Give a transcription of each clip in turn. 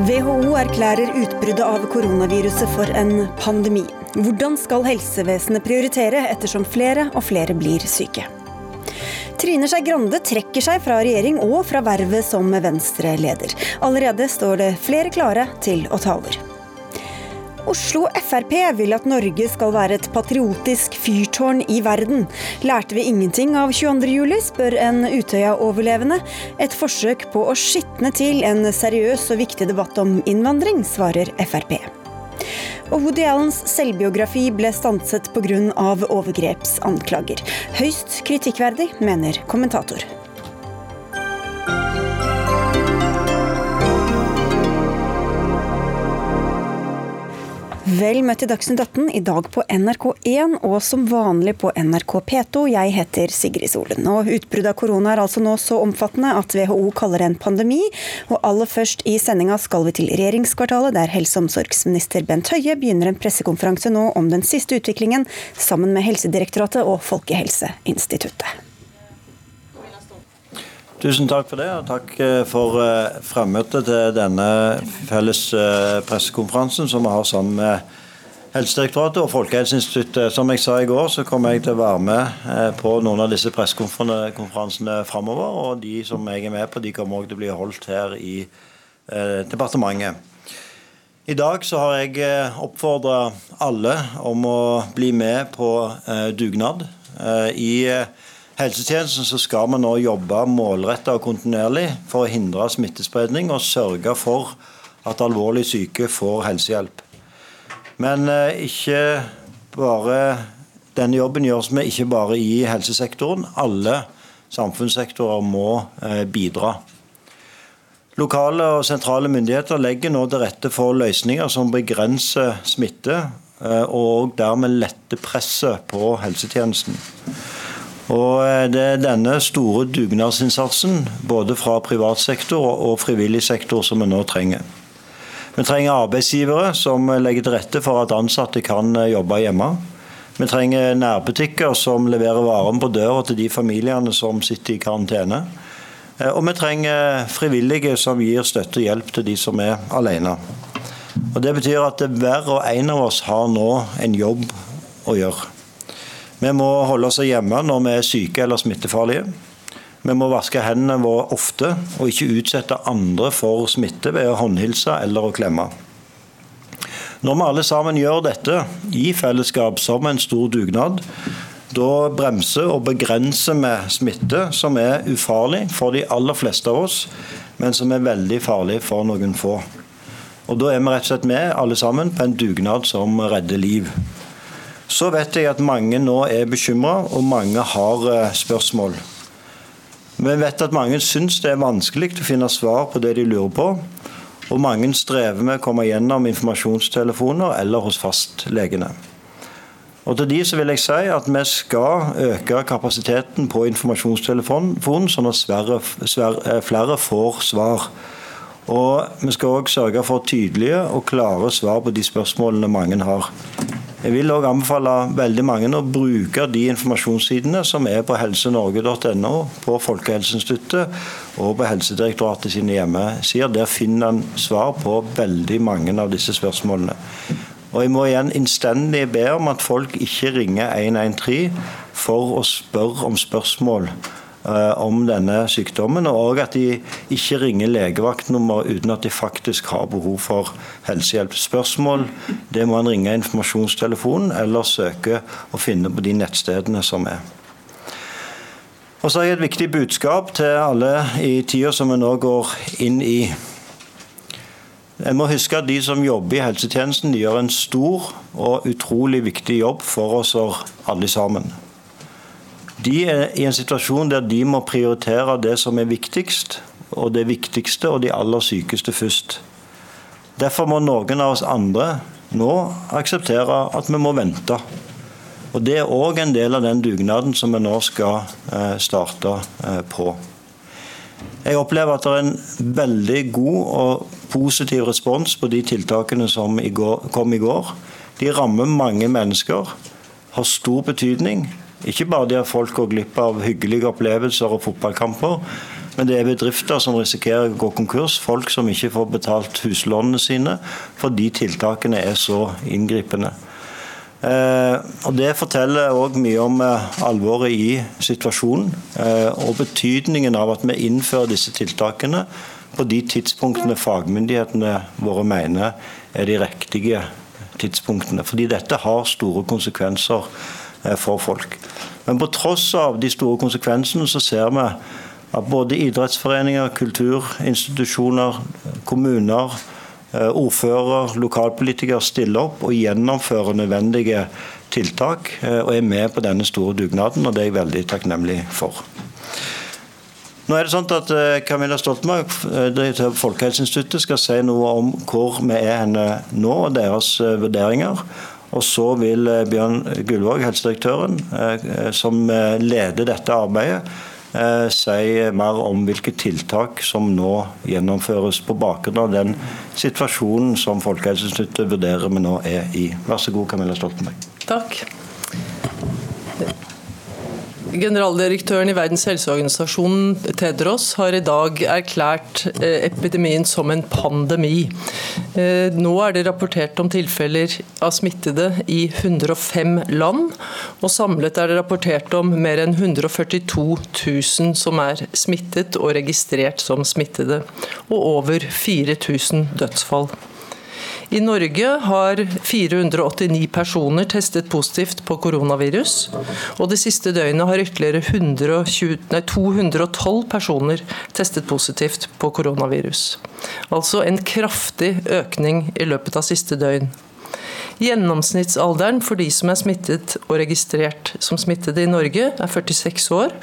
WHO erklærer utbruddet av koronaviruset for en pandemi. Hvordan skal helsevesenet prioritere ettersom flere og flere blir syke? Trine Skei Grande trekker seg fra regjering og fra vervet som Venstre-leder. Allerede står det flere klare til å ta over. Oslo Frp vil at Norge skal være et patriotisk fyrtårn i verden. Lærte vi ingenting av 22.07, spør en Utøya-overlevende. Et forsøk på å skitne til en seriøs og viktig debatt om innvandring, svarer Frp. Og Woody Allens selvbiografi ble stanset pga. overgrepsanklager. Høyst kritikkverdig, mener kommentator. Vel møtt i Dagsnytt 18, i dag på NRK1 og som vanlig på NRK P2. Jeg heter Sigrid Solen. Og Utbruddet av korona er altså nå så omfattende at WHO kaller det en pandemi. Og aller først i sendinga skal vi til regjeringskvartalet, der helse- og omsorgsminister Bent Høie begynner en pressekonferanse nå om den siste utviklingen, sammen med Helsedirektoratet og Folkehelseinstituttet. Tusen takk for det, og takk eh, for eh, fremmøtet til denne felles eh, pressekonferansen som vi har sammen med Helsedirektoratet og Folkehelseinstituttet. Som jeg sa i går, så kommer jeg til å være med på noen av disse pressekonferansene framover. Og de som jeg er med på, de kommer også til å bli holdt her i departementet. I dag så har jeg oppfordra alle om å bli med på dugnad. I helsetjenesten så skal vi nå jobbe målretta og kontinuerlig for å hindre smittespredning og sørge for at alvorlig syke får helsehjelp. Men eh, ikke bare denne jobben gjøres vi ikke bare i helsesektoren. Alle samfunnssektorer må eh, bidra. Lokale og sentrale myndigheter legger nå til rette for løsninger som begrenser smitte, eh, og dermed letter presset på helsetjenesten. Og eh, Det er denne store dugnadsinnsatsen både fra privat sektor og frivillig sektor som vi nå trenger. Vi trenger arbeidsgivere som legger til rette for at ansatte kan eh, jobbe hjemme. Vi trenger nærbutikker som leverer varene på døra til de familiene som sitter i karantene. Eh, og vi trenger frivillige som gir støtte og hjelp til de som er alene. Og Det betyr at hver og en av oss har nå en jobb å gjøre. Vi må holde oss hjemme når vi er syke eller smittefarlige. Vi må vaske hendene våre ofte, og ikke utsette andre for smitte ved å håndhilse eller å klemme. Når vi alle sammen gjør dette i fellesskap som en stor dugnad, da bremser og begrenser vi smitte som er ufarlig for de aller fleste av oss, men som er veldig farlig for noen få. Og Da er vi rett og slett med alle sammen på en dugnad som redder liv. Så vet jeg at mange nå er bekymra, og mange har eh, spørsmål. Vi vet at mange syns det er vanskelig å finne svar på det de lurer på. Og mange strever med å komme gjennom informasjonstelefoner eller hos fastlegene. Og til de så vil jeg si at Vi skal øke kapasiteten på informasjonstelefonen, sånn at eh, flere får svar. Og Vi skal òg sørge for tydelige og klare svar på de spørsmålene mange har. Jeg vil òg anbefale veldig mange å bruke de informasjonssidene som er på helsenorge.no, på Folkehelseinstituttet og på Helsedirektoratet sine hjemmesider. Der finner en svar på veldig mange av disse spørsmålene. Og Jeg må igjen innstendig be om at folk ikke ringer 113 for å spørre om spørsmål om denne sykdommen, og at de ikke ringer legevaktnummer uten at de faktisk har behov for helsehjelp. Spørsmål det må en ringe informasjonstelefonen eller søke og finne på de nettstedene som er. Og så har jeg et viktig budskap til alle i tida som vi nå går inn i. En må huske at de som jobber i helsetjenesten, de gjør en stor og utrolig viktig jobb for oss alle sammen. De er i en situasjon der de må prioritere det som er viktigst, og det viktigste og de aller sykeste først. Derfor må noen av oss andre nå akseptere at vi må vente. Og Det er òg en del av den dugnaden som vi nå skal eh, starte eh, på. Jeg opplever at det er en veldig god og positiv respons på de tiltakene som kom i går. De rammer mange mennesker, har stor betydning ikke bare det at folk går glipp av hyggelige opplevelser og fotballkamper, men det er bedrifter som risikerer å gå konkurs. Folk som ikke får betalt huslånene sine fordi tiltakene er så inngripende. Eh, og Det forteller òg mye om eh, alvoret i situasjonen eh, og betydningen av at vi innfører disse tiltakene på de tidspunktene fagmyndighetene våre mener er de riktige tidspunktene. Fordi dette har store konsekvenser for folk. Men på tross av de store konsekvensene så ser vi at både idrettsforeninger, kulturinstitusjoner, kommuner, eh, ordfører, lokalpolitikere stiller opp og gjennomfører nødvendige tiltak eh, og er med på denne store dugnaden, og det er jeg veldig takknemlig for. Nå er det sånn at eh, Camilla Stoltenberg, direktør på Folkehelseinstituttet, skal si noe om hvor vi er henne nå, og deres vurderinger. Og så vil eh, Bjørn Gullvåg, helsedirektøren, eh, som eh, leder dette arbeidet, si mer om hvilke tiltak som nå gjennomføres på bakgrunn av den situasjonen som Folkehelseinstituttet vurderer vi nå er i. Vær så god, Camilla Stoltenberg. Takk. Generaldirektøren i Verdens helseorganisasjon, Tedros, har i dag erklært eh, epidemien som en pandemi. Eh, nå er det rapportert om tilfeller av smittede i 105 land, og samlet er det rapportert om mer enn 142 000 som er smittet og registrert som smittede, og over 4000 dødsfall. I Norge har 489 personer testet positivt på koronavirus. Og det siste døgnet har ytterligere 120, nei, 212 personer testet positivt på koronavirus. Altså en kraftig økning i løpet av siste døgn. Gjennomsnittsalderen for de som er smittet og registrert som smittede i Norge, er 46 år.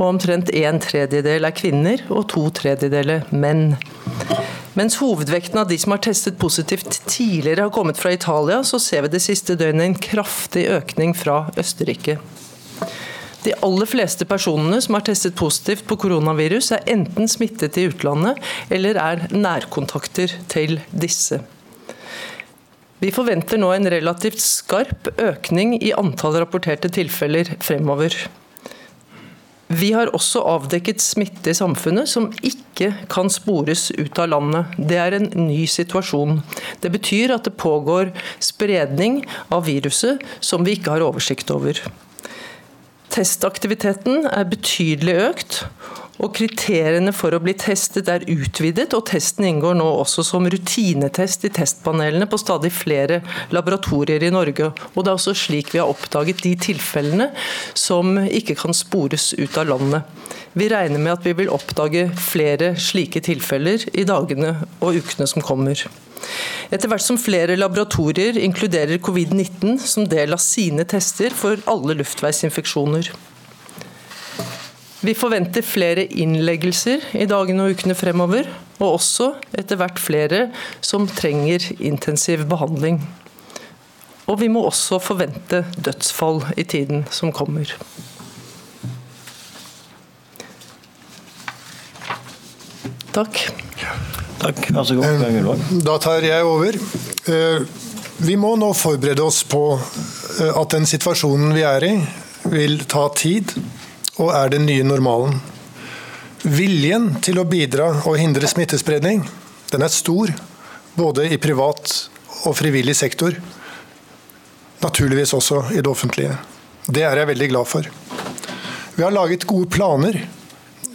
Og omtrent en tredjedel er kvinner og to tredjedeler menn. Mens hovedvekten av de som har testet positivt tidligere har kommet fra Italia, så ser vi det siste døgnet en kraftig økning fra Østerrike. De aller fleste personene som har testet positivt på koronavirus, er enten smittet i utlandet eller er nærkontakter til disse. Vi forventer nå en relativt skarp økning i antall rapporterte tilfeller fremover. Vi har også avdekket smitte i samfunnet som ikke kan spores ut av landet. Det er en ny situasjon. Det betyr at det pågår spredning av viruset som vi ikke har oversikt over. Testaktiviteten er betydelig økt, og Kriteriene for å bli testet er utvidet, og testen inngår nå også som rutinetest i testpanelene på stadig flere laboratorier i Norge. Og Det er også slik vi har oppdaget de tilfellene som ikke kan spores ut av landet. Vi regner med at vi vil oppdage flere slike tilfeller i dagene og ukene som kommer. Etter hvert som flere laboratorier inkluderer covid-19 som del av sine tester for alle luftveisinfeksjoner. Vi forventer flere innleggelser i dagene og ukene fremover, og også etter hvert flere som trenger intensiv behandling. Og vi må også forvente dødsfall i tiden som kommer. Takk. Takk, vær så god. Eh, da tar jeg over. Eh, vi må nå forberede oss på eh, at den situasjonen vi er i, vil ta tid og er den nye normalen. Viljen til å bidra og hindre smittespredning den er stor, både i privat og frivillig sektor. Naturligvis også i det offentlige. Det er jeg veldig glad for. Vi har laget gode planer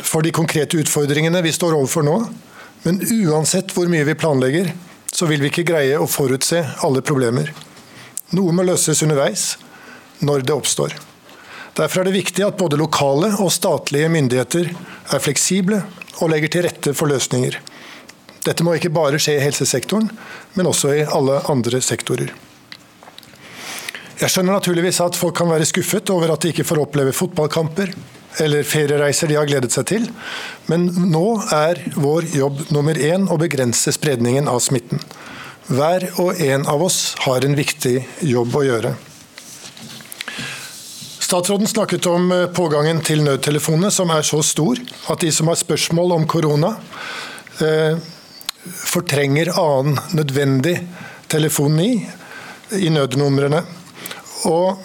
for de konkrete utfordringene vi står overfor nå. Men uansett hvor mye vi planlegger, så vil vi ikke greie å forutse alle problemer. Noe må løses underveis, når det oppstår. Derfor er det viktig at både lokale og statlige myndigheter er fleksible og legger til rette for løsninger. Dette må ikke bare skje i helsesektoren, men også i alle andre sektorer. Jeg skjønner naturligvis at folk kan være skuffet over at de ikke får oppleve fotballkamper eller feriereiser de har gledet seg til, men nå er vår jobb nummer én å begrense spredningen av smitten. Hver og en av oss har en viktig jobb å gjøre. Statsråden snakket om eh, pågangen til nødtelefonene, som er så stor at de som har spørsmål om korona, eh, fortrenger annen nødvendig telefoni i nødnumrene. Og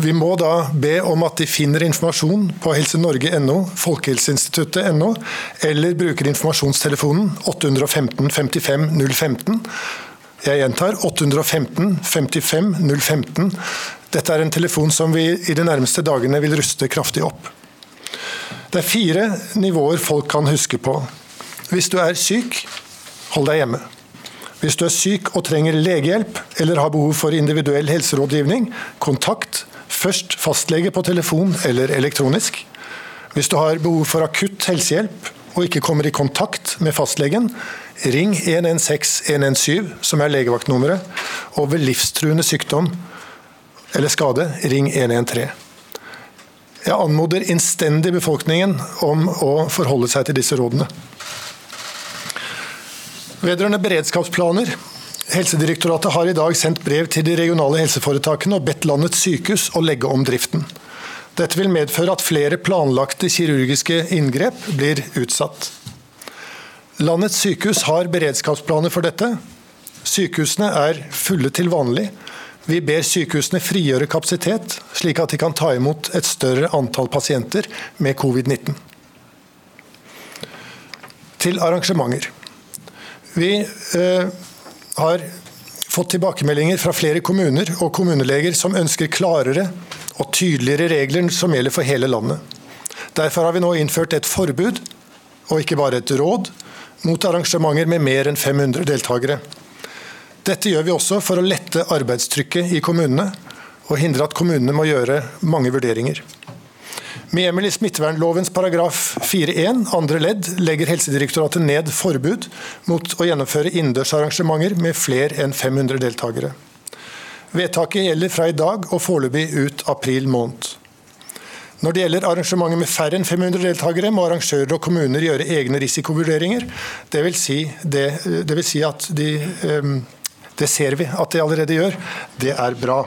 vi må da be om at de finner informasjon på helsenorge.no, folkehelseinstituttet.no, eller bruker informasjonstelefonen 815 55 015. Jeg gjentar 815 55 015. Dette er en telefon som vi i de nærmeste dagene vil ruste kraftig opp. Det er fire nivåer folk kan huske på. Hvis du er syk, hold deg hjemme. Hvis du er syk og trenger legehjelp eller har behov for individuell helserådgivning, kontakt først fastlege på telefon eller elektronisk. Hvis du har behov for akutt helsehjelp og ikke kommer i kontakt med fastlegen, ring 116 117, som er legevaktnummeret. Og ved livstruende sykdom eller skade, ring 113. Jeg anmoder innstendig befolkningen om å forholde seg til disse rådene. Vedrørende beredskapsplaner. Helsedirektoratet har i dag sendt brev til de regionale helseforetakene og bedt landets sykehus å legge om driften. Dette vil medføre at flere planlagte kirurgiske inngrep blir utsatt. Landets sykehus har beredskapsplaner for dette. Sykehusene er fulle til vanlig. Vi ber sykehusene frigjøre kapasitet, slik at de kan ta imot et større antall pasienter med covid-19. Til arrangementer. Vi eh, har fått tilbakemeldinger fra flere kommuner og kommuneleger som ønsker klarere og tydeligere regler som gjelder for hele landet. Derfor har vi nå innført et forbud, og ikke bare et råd, mot arrangementer med mer enn 500 deltakere. Dette gjør vi også for å lette arbeidstrykket i kommunene, og hindre at kommunene må gjøre mange vurderinger. Med hjemmel i smittevernlovens paragraf 4-1 andre ledd legger Helsedirektoratet ned forbud mot å gjennomføre innendørsarrangementer med flere enn 500 deltakere. Vedtaket gjelder fra i dag og foreløpig ut april måned. Når det gjelder arrangementer med færre enn 500 deltakere, må arrangører og kommuner gjøre egne risikovurderinger. Det vil si, det, det vil si at de ehm, Det ser vi at de allerede gjør. Det er bra.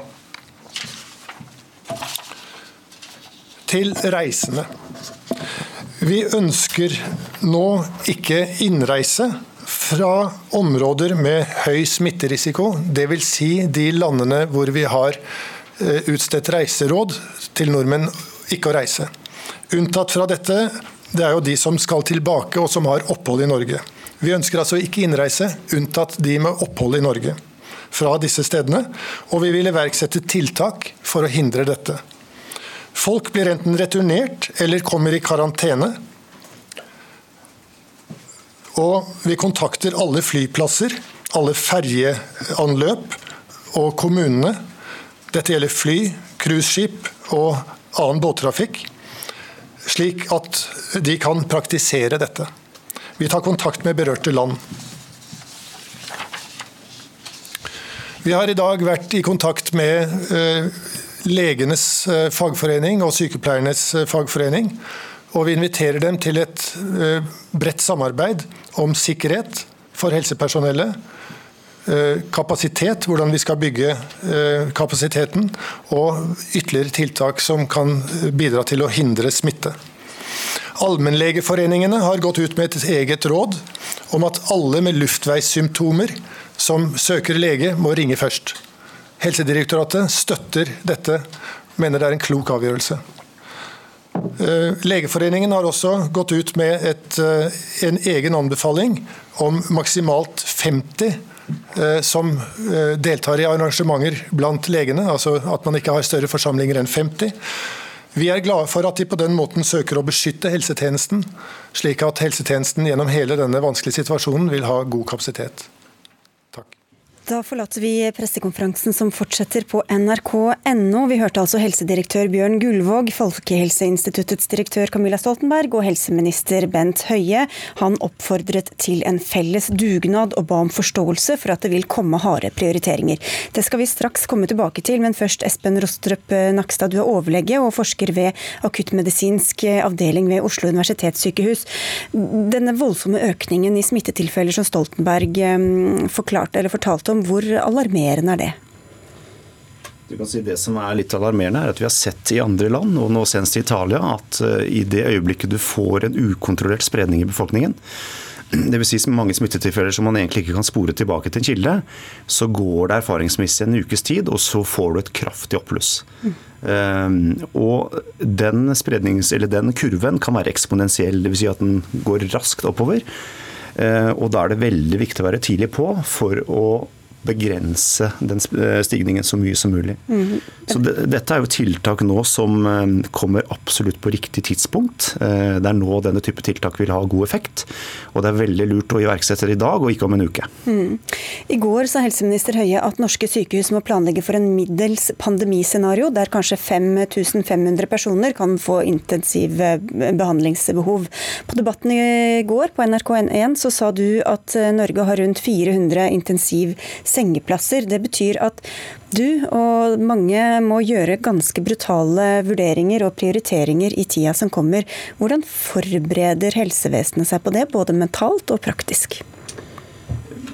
til reisende. Vi ønsker nå ikke innreise fra områder med høy smitterisiko, dvs. Si de landene hvor vi har eh, utstedt reiseråd til nordmenn ikke å reise. Unntatt fra dette, det er jo de som skal tilbake og som har opphold i Norge. Vi ønsker altså ikke innreise, unntatt de med opphold i Norge fra disse stedene, og vi vil iverksette tiltak for å hindre dette. Folk blir enten returnert eller kommer i karantene. Og vi kontakter alle flyplasser, alle ferjeanløp og kommunene. Dette gjelder fly, cruiseskip og annen båttrafikk, slik at de kan praktisere dette. Vi tar kontakt med berørte land. Vi har i dag vært i kontakt med eh, legenes eh, fagforening og sykepleiernes eh, fagforening. Og vi inviterer dem til et bredt samarbeid om sikkerhet for helsepersonellet. Kapasitet, hvordan vi skal bygge kapasiteten, og ytterligere tiltak som kan bidra til å hindre smitte. Allmennlegeforeningene har gått ut med et eget råd om at alle med luftveissymptomer som søker lege, må ringe først. Helsedirektoratet støtter dette, mener det er en klok avgjørelse. Eh, Legeforeningen har også gått ut med et, eh, en egen anbefaling om maksimalt 50 eh, som deltar i arrangementer blant legene, altså at man ikke har større forsamlinger enn 50. Vi er glade for at de på den måten søker å beskytte helsetjenesten, slik at helsetjenesten gjennom hele denne vanskelige situasjonen vil ha god kapasitet. Da forlater vi pressekonferansen som fortsetter på nrk.no. Vi hørte altså helsedirektør Bjørn Gullvåg, Folkehelseinstituttets direktør Camilla Stoltenberg og helseminister Bent Høie. Han oppfordret til en felles dugnad og ba om forståelse for at det vil komme harde prioriteringer. Det skal vi straks komme tilbake til, men først Espen Rostrup Nakstad, du er overlege og forsker ved akuttmedisinsk avdeling ved Oslo universitetssykehus. Denne voldsomme økningen i smittetilfeller som Stoltenberg eh, forklarte eller fortalte om, hvor alarmerende er det? Du kan si Det som er litt alarmerende, er at vi har sett i andre land, og nå senest i Italia, at eh, i det øyeblikket du får en ukontrollert spredning i befolkningen, Dvs. Si mange smittetilfeller som man egentlig ikke kan spore tilbake til en kilde, så går det erfaringsmessig en ukes tid, og så får du et kraftig oppbluss. Mm. Um, og den, den, kurven kan være eksponentiell, dvs. Si at den går raskt oppover. Uh, og da er det veldig viktig å være tidlig på for å begrense den eh, stigningen så mye som mulig. Mm. Så det, Dette er jo tiltak nå som eh, kommer absolutt på riktig tidspunkt. Eh, det er nå denne type tiltak vil ha god effekt. Og det er veldig lurt å iverksette det i dag og ikke om en uke. Mm. I går sa helseminister Høie at norske sykehus må planlegge for en middels pandemiscenario, der kanskje 5500 personer kan få intensiv behandlingsbehov. På debatten i går på NRK1 så sa du at Norge har rundt 400 intensiv sengeplasser. Det betyr at du og mange må gjøre ganske brutale vurderinger og prioriteringer i tida som kommer. Hvordan forbereder helsevesenet seg på det, både mentalt og praktisk?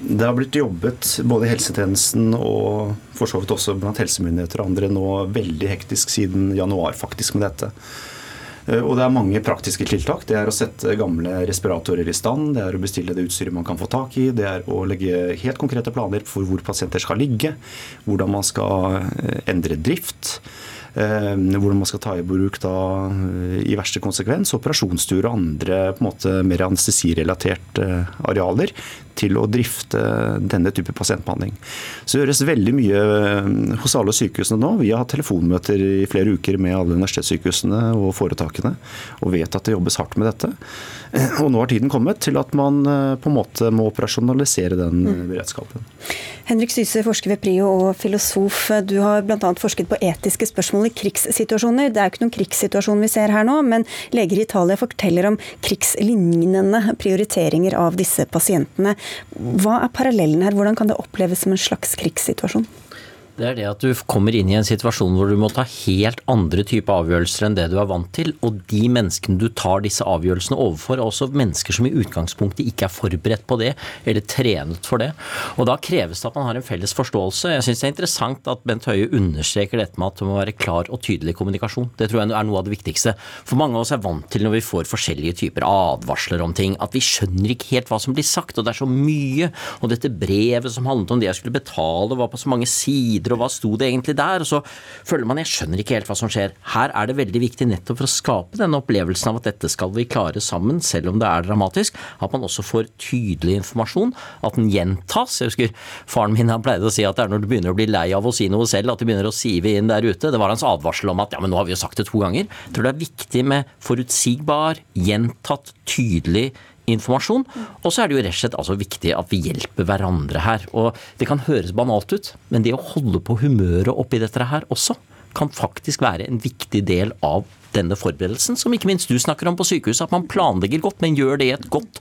Det har blitt jobbet både i helsetjenesten og for så vidt også blant helsemyndigheter og andre nå veldig hektisk siden januar faktisk med dette. Eh, og det er mange praktiske tiltak. Det er å sette gamle respiratorer i stand, det er å bestille det utstyret man kan få tak i, det er å legge helt konkrete planer for hvor pasienter skal ligge, hvordan man skal eh, endre drift. Eh, hvordan man skal ta i bruk da, i verste konsekvens operasjonsstuer og andre på en måte mer anestesirelaterte arealer til å drifte denne type pasientbehandling. Så det gjøres veldig mye eh, hos alle sykehusene nå. Vi har hatt telefonmøter i flere uker med alle universitetssykehusene og foretakene, og vet at det jobbes hardt med dette. Og nå har tiden kommet til at man eh, på en måte må operasjonalisere den mm. beredskapen. Henrik Syse, forsker ved PRIO og filosof. Du har bl.a. forsket på etiske spørsmål i krigssituasjoner. Det er ikke noen krigssituasjon vi ser her nå, men leger i Italia forteller om krigslignende prioriteringer av disse pasientene. Hva er parallellen her, hvordan kan det oppleves som en slags krigssituasjon? Det er det at du kommer inn i en situasjon hvor du må ta helt andre typer avgjørelser enn det du er vant til. Og de menneskene du tar disse avgjørelsene overfor, er også mennesker som i utgangspunktet ikke er forberedt på det, eller trenet for det. Og da kreves det at man har en felles forståelse. Jeg syns det er interessant at Bent Høie understreker dette med at det må være klar og tydelig kommunikasjon. Det tror jeg er noe av det viktigste. For mange av oss er vant til når vi får forskjellige typer advarsler om ting, at vi skjønner ikke helt hva som blir sagt, og det er så mye. Og dette brevet som handlet om det jeg skulle betale, var på så mange sider og hva sto det egentlig der? Og så føler man jeg skjønner ikke helt hva som skjer. Her er det veldig viktig nettopp for å skape denne opplevelsen av at dette skal vi klare sammen, selv om det er dramatisk, at man også får tydelig informasjon, at den gjentas. Jeg husker faren min han pleide å si at det er når du begynner å bli lei av å si noe selv, at du begynner å sive inn der ute. Det var hans advarsel om at ja, men nå har vi jo sagt det to ganger. Jeg tror det er viktig med forutsigbar, gjentatt, tydelig informasjon. Og så er det jo rett og slett altså viktig at vi hjelper hverandre her. Og det kan høres banalt ut, men det å holde på humøret oppi dette her også, kan faktisk være en viktig del av denne forberedelsen, som ikke minst du snakker om på sykehuset. At man planlegger godt, men gjør det i et godt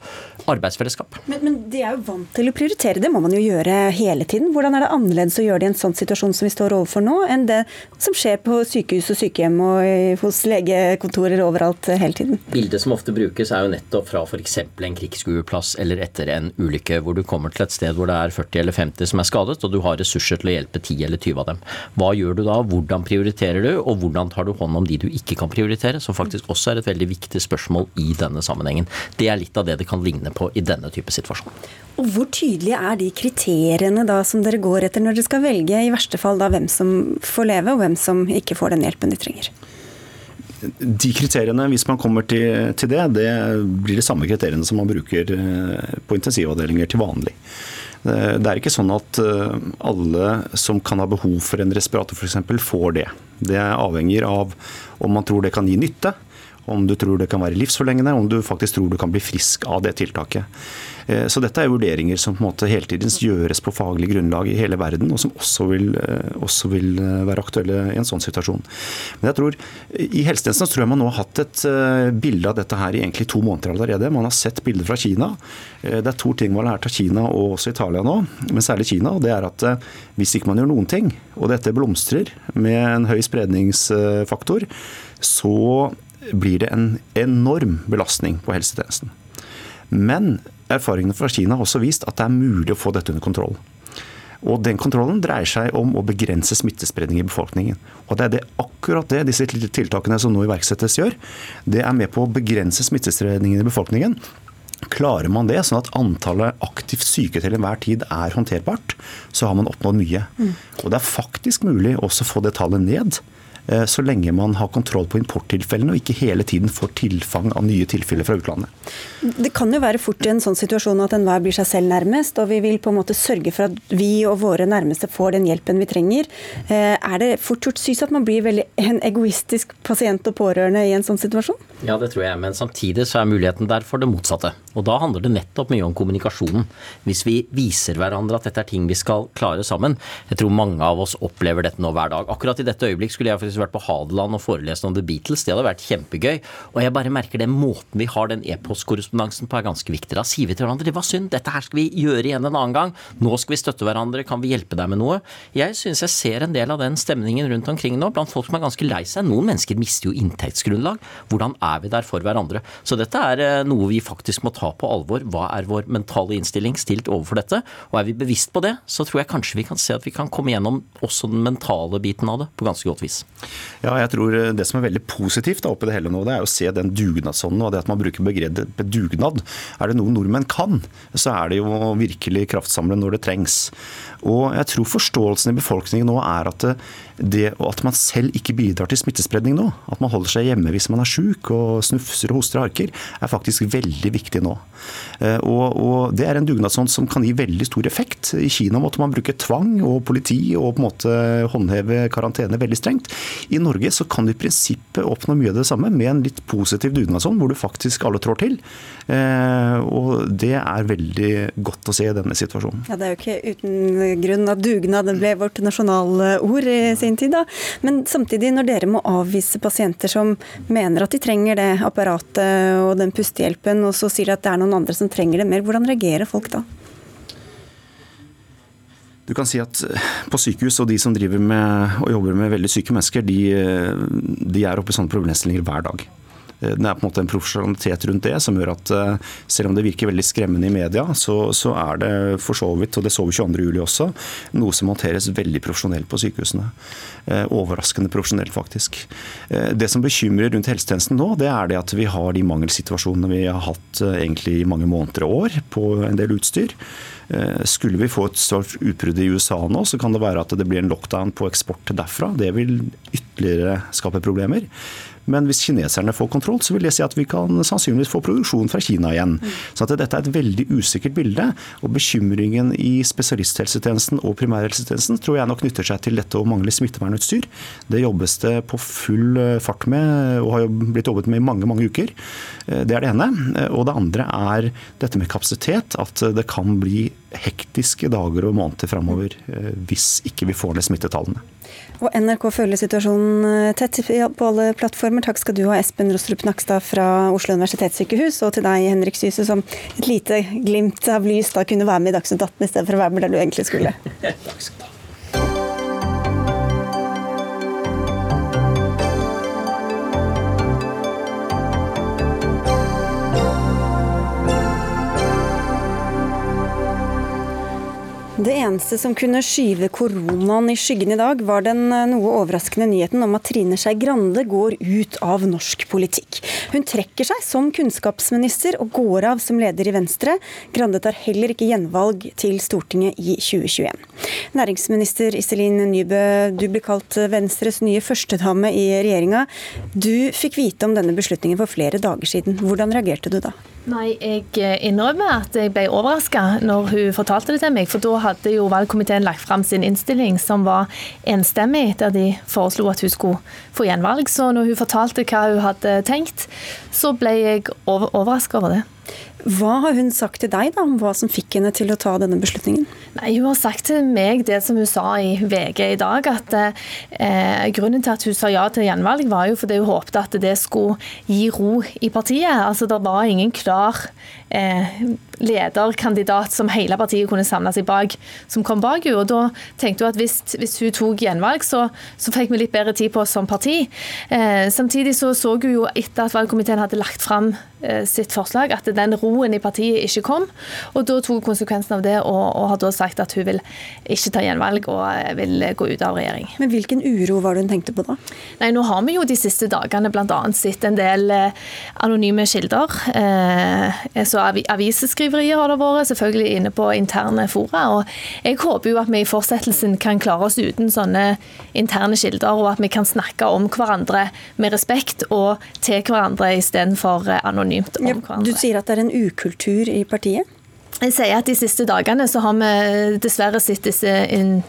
arbeidsfellesskap. Men, men de er jo vant til å prioritere, det må man jo gjøre hele tiden. Hvordan er det annerledes å gjøre det i en sånn situasjon som vi står overfor nå, enn det som skjer på sykehus og sykehjem og hos legekontorer overalt hele tiden? Bildet som ofte brukes er jo nettopp fra f.eks. en krigsskueplass eller etter en ulykke, hvor du kommer til et sted hvor det er 40 eller 50 som er skadet, og du har ressurser til å hjelpe 10 eller 20 av dem. Hva gjør du da? Hvordan prioriterer du, og hvordan tar du hånd om de du ikke kan prioritere? Prioritere, som faktisk også er et veldig viktig spørsmål i denne sammenhengen. Det er litt av det det kan ligne på i denne type situasjon. Og Hvor tydelige er de kriteriene da som dere går etter når dere skal velge i verste fall da hvem som får leve, og hvem som ikke får den hjelpen de trenger? De kriteriene, hvis man kommer til, til det, det blir de samme kriteriene som man bruker eh, på intensivavdelinger til vanlig. Eh, det er ikke sånn at eh, alle som kan ha behov for en respirator f.eks. får det. Det avhenger av om man tror det kan gi nytte, om du tror det kan være livsforlengende, om du faktisk tror du kan bli frisk av det tiltaket. Eh, så dette er vurderinger som på en måte hele tiden gjøres på faglig grunnlag i hele verden, og som også vil, eh, også vil eh, være aktuelle i en sånn situasjon. Men jeg tror, I helsetjenesten tror jeg man nå har hatt et bilde av dette her i egentlig to måneder allerede. Man har sett bilder fra Kina. Det er to ting man har lært av Kina og også Italia nå, men særlig Kina. og det er at Hvis ikke man gjør noen ting, og dette blomstrer med en høy spredningsfaktor, så blir det en enorm belastning på helsetjenesten. Men erfaringene fra Kina har også vist at det er mulig å få dette under kontroll. Og Den kontrollen dreier seg om å begrense smittespredning i befolkningen. Og Det er det, akkurat det disse tiltakene som nå iverksettes gjør. Det er med på å begrense smittespredningen i befolkningen. Klarer man det, sånn at antallet aktivt syke til enhver tid er håndterbart, så har man oppnådd mye. Mm. Og Det er faktisk mulig også å få det tallet ned. Eh, så lenge man har kontroll på importtilfellene og ikke hele tiden får tilfang av nye tilfeller fra utlandet. Det kan jo være fort i en sånn situasjon at enhver blir seg selv nærmest, og vi vil på en måte sørge for at vi og våre nærmeste får den hjelpen vi trenger. Eh, er det fort gjort synes at man blir veldig en egoistisk pasient og pårørende i en sånn situasjon? Ja, det tror jeg, men samtidig så er muligheten der for det motsatte. Og da handler det nettopp mye om kommunikasjonen. Hvis vi viser hverandre at dette er ting vi skal klare sammen. Jeg tror mange av oss opplever dette nå hver dag. Akkurat i dette øyeblikk skulle jeg faktisk vært på Hadeland og forelest om The Beatles. Det hadde vært kjempegøy. Og jeg bare merker den måten vi har den e-postkorrespondansen på er ganske viktig. Da sier vi til hverandre det var synd, dette her skal vi gjøre igjen en annen gang. Nå skal vi støtte hverandre, kan vi hjelpe deg med noe? Jeg syns jeg ser en del av den stemningen rundt omkring nå blant folk som er ganske lei seg. Noen mennesker mister jo inntektsgrunnlag. Hvordan er vi der for hverandre? Så dette er eh, noe vi faktisk må ta på alvor. Hva er vår mentale innstilling stilt overfor dette? Og er vi bevisst på det, så tror jeg kanskje vi kan se at vi kan komme gjennom også den mentale biten av det på ganske godt vis. Ja, jeg tror Det som er veldig positivt da, oppi det hele nå, det er å se den dugnadsånden og det at man bruker begrepet dugnad. Er det noe nordmenn kan, så er det jo virkelig kraftsamle når det trengs. Og jeg tror forståelsen i befolkningen nå er at det at man selv ikke bidrar til smittespredning nå, at man holder seg hjemme hvis man er syk og snufser og hoster og harker, er faktisk veldig viktig nå. Eh, og, og Det er en dugnadsånd som kan gi veldig stor effekt. I Kina måtte man bruke tvang og politi og på en måte håndheve karantene veldig strengt. I Norge så kan du i prinsippet oppnå mye av det samme med en litt positiv dugnadsånd, hvor du faktisk alle trår til. Eh, og Det er veldig godt å se i denne situasjonen. Ja, Det er jo ikke uten grunn at dugnad ble vårt nasjonalord i sin tid. da. Men samtidig, når dere må avvise pasienter som mener at de trenger det apparatet og den pustehjelpen, og så sier de at det er noen andre som trenger det mer, hvordan reagerer folk da? Du kan si at På sykehus og de som driver med og jobber med veldig syke mennesker, de, de er oppe i sånne problemstillinger hver dag. Eh, det er på en måte en profesjonalitet rundt det som gjør at eh, selv om det virker veldig skremmende i media, så, så er det for så vidt, og det så vi 22.07 også, noe som håndteres veldig profesjonelt på sykehusene. Eh, overraskende profesjonelt, faktisk. Det som bekymrer rundt helsetjenesten nå, det er det at vi har de mangelsituasjonene vi har hatt egentlig i mange måneder og år på en del utstyr. Skulle vi få et stort utbrudd i USA nå, så kan det være at det blir en lockdown på eksport derfra. Det vil ytterligere skape problemer. Men hvis kineserne får kontroll, så vil det si at vi kan sannsynligvis få produksjon fra Kina igjen. Så at dette er et veldig usikkert bilde. Og bekymringen i spesialisthelsetjenesten og primærhelsetjenesten tror jeg nok knytter seg til dette å mangle smittevernutstyr. Det jobbes det på full eh, fart med, og har blitt jobbet med i mange, mange uker. Eh, det er det ene. Eh, og det andre er dette med kapasitet. At det kan bli hektiske dager og måneder framover hvis ikke vi får ned smittetallene. Og NRK følger situasjonen eh, tett på alle plattformer. Takk skal du ha, Espen Rostrup Nakstad fra Oslo universitetssykehus, og til deg, Henrik Syse, som et lite glimt av lys da kunne være med i Dagsnytt 18 i stedet for å være med der du egentlig skulle. Takk skal du ha. Det eneste som kunne skyve koronaen i skyggen i dag, var den eh, noe overraskende nyheten om at Trine Skei Grande går ut av norsk politikk. Hun trekker seg som kunnskapsminister og går av som leder i Venstre. Grande tar heller ikke gjenvalg til Stortinget i 2021. Næringsminister Iselin Nybø, du blir kalt Venstres nye førstedame i regjeringa. Du fikk vite om denne beslutningen for flere dager siden. Hvordan reagerte du da? Nei, Jeg eh, innrømmer at jeg ble overraska når hun fortalte det til meg. For da hadde jo valgkomiteen lagt fram sin innstilling som var enstemmig, der de foreslo at hun skulle få gjenvalg. Så når hun fortalte hva hun hadde tenkt, så ble jeg over overraska over det. Hva har hun sagt til deg da, om hva som fikk henne til å ta denne beslutningen? Nei, Hun har sagt til meg det som hun sa i VG i dag, at eh, grunnen til at hun sa ja til gjenvalg, var jo fordi hun håpte at det skulle gi ro i partiet. Altså, Det var ingen klar eh, lederkandidat som hele partiet kunne samle seg bak, som kom bak henne. Og da tenkte hun at hvis, hvis hun tok gjenvalg, så, så, fikk vi litt bedre tid på oss som parti. Eh, samtidig så så hun jo etter at valgkomiteen hadde lagt fram eh, sitt forslag, at den roen i partiet ikke kom. Og da tok hun konsekvensen av det og, og har da sagt at hun vil ikke ta gjenvalg og eh, vil gå ut av regjering. Men hvilken uro var det hun tenkte på da? Nei, Nå har vi jo de siste dagene bl.a. sett en del eh, anonyme kilder. Eh, så Aviseskriverier har det vært, selvfølgelig inne på interne fora. og Jeg håper jo at vi i fortsettelsen kan klare oss uten sånne interne kilder, og at vi kan snakke om hverandre med respekt og til hverandre istedenfor anonymt om hverandre. Du sier at det er en ukultur i partiet? Jeg sier at De siste dagene så har vi dessverre sett disse in,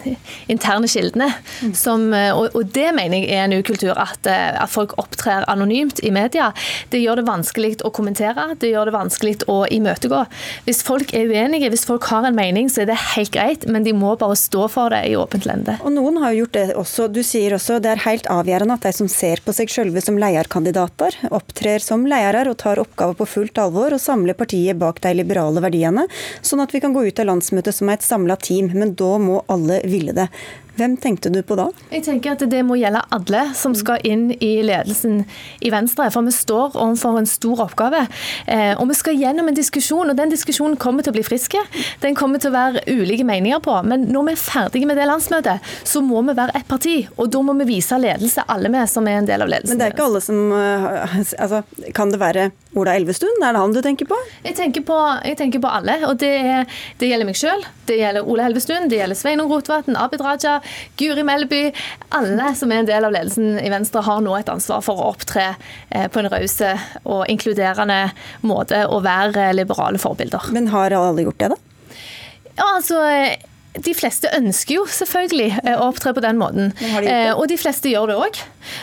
interne kildene. Som, og, og, det mener jeg er en ukultur. At, at, folk opptrer anonymt i media. Det gjør det vanskelig å kommentere, det gjør det vanskelig å imøtegå. Hvis folk er uenige, hvis folk har en mening, så er det helt greit, men de må bare stå for det i åpent lende. Og Noen har gjort det også. Du sier også det er helt avgjørende at de som ser på seg sjølve som lederkandidater, opptrer som ledere og tar oppgaver på fullt alvor og samler partiet bak de liberale verdiene sånn at vi kan gå ut av landsmøtet som er et samla team. Men da må alle ville det. Hvem tenkte du på da? Jeg tenker at Det må gjelde alle som skal inn i ledelsen i Venstre. For vi står overfor en stor oppgave. Eh, og vi skal gjennom en diskusjon, og den diskusjonen kommer til å bli friske. Den kommer til å være ulike meninger på. Men når vi er ferdige med det landsmøtet, så må vi være ett parti. Og da må vi vise ledelse, alle vi som er en del av ledelsen. Men det er ikke alle som eh, altså, Kan det være Ola Elvestuen? Er det han du tenker på? Jeg tenker på, jeg tenker på alle. Og det, det gjelder meg sjøl, det gjelder Ola Elvestuen, det gjelder Sveinung Rotevatn, Abid Raja, Guri Melby. Alle som er en del av ledelsen i Venstre, har nå et ansvar for å opptre eh, på en raus og inkluderende måte og være liberale forbilder. Men har alle gjort det, da? Ja, altså de fleste ønsker jo selvfølgelig eh, å opptre på den måten. De og de fleste gjør det òg.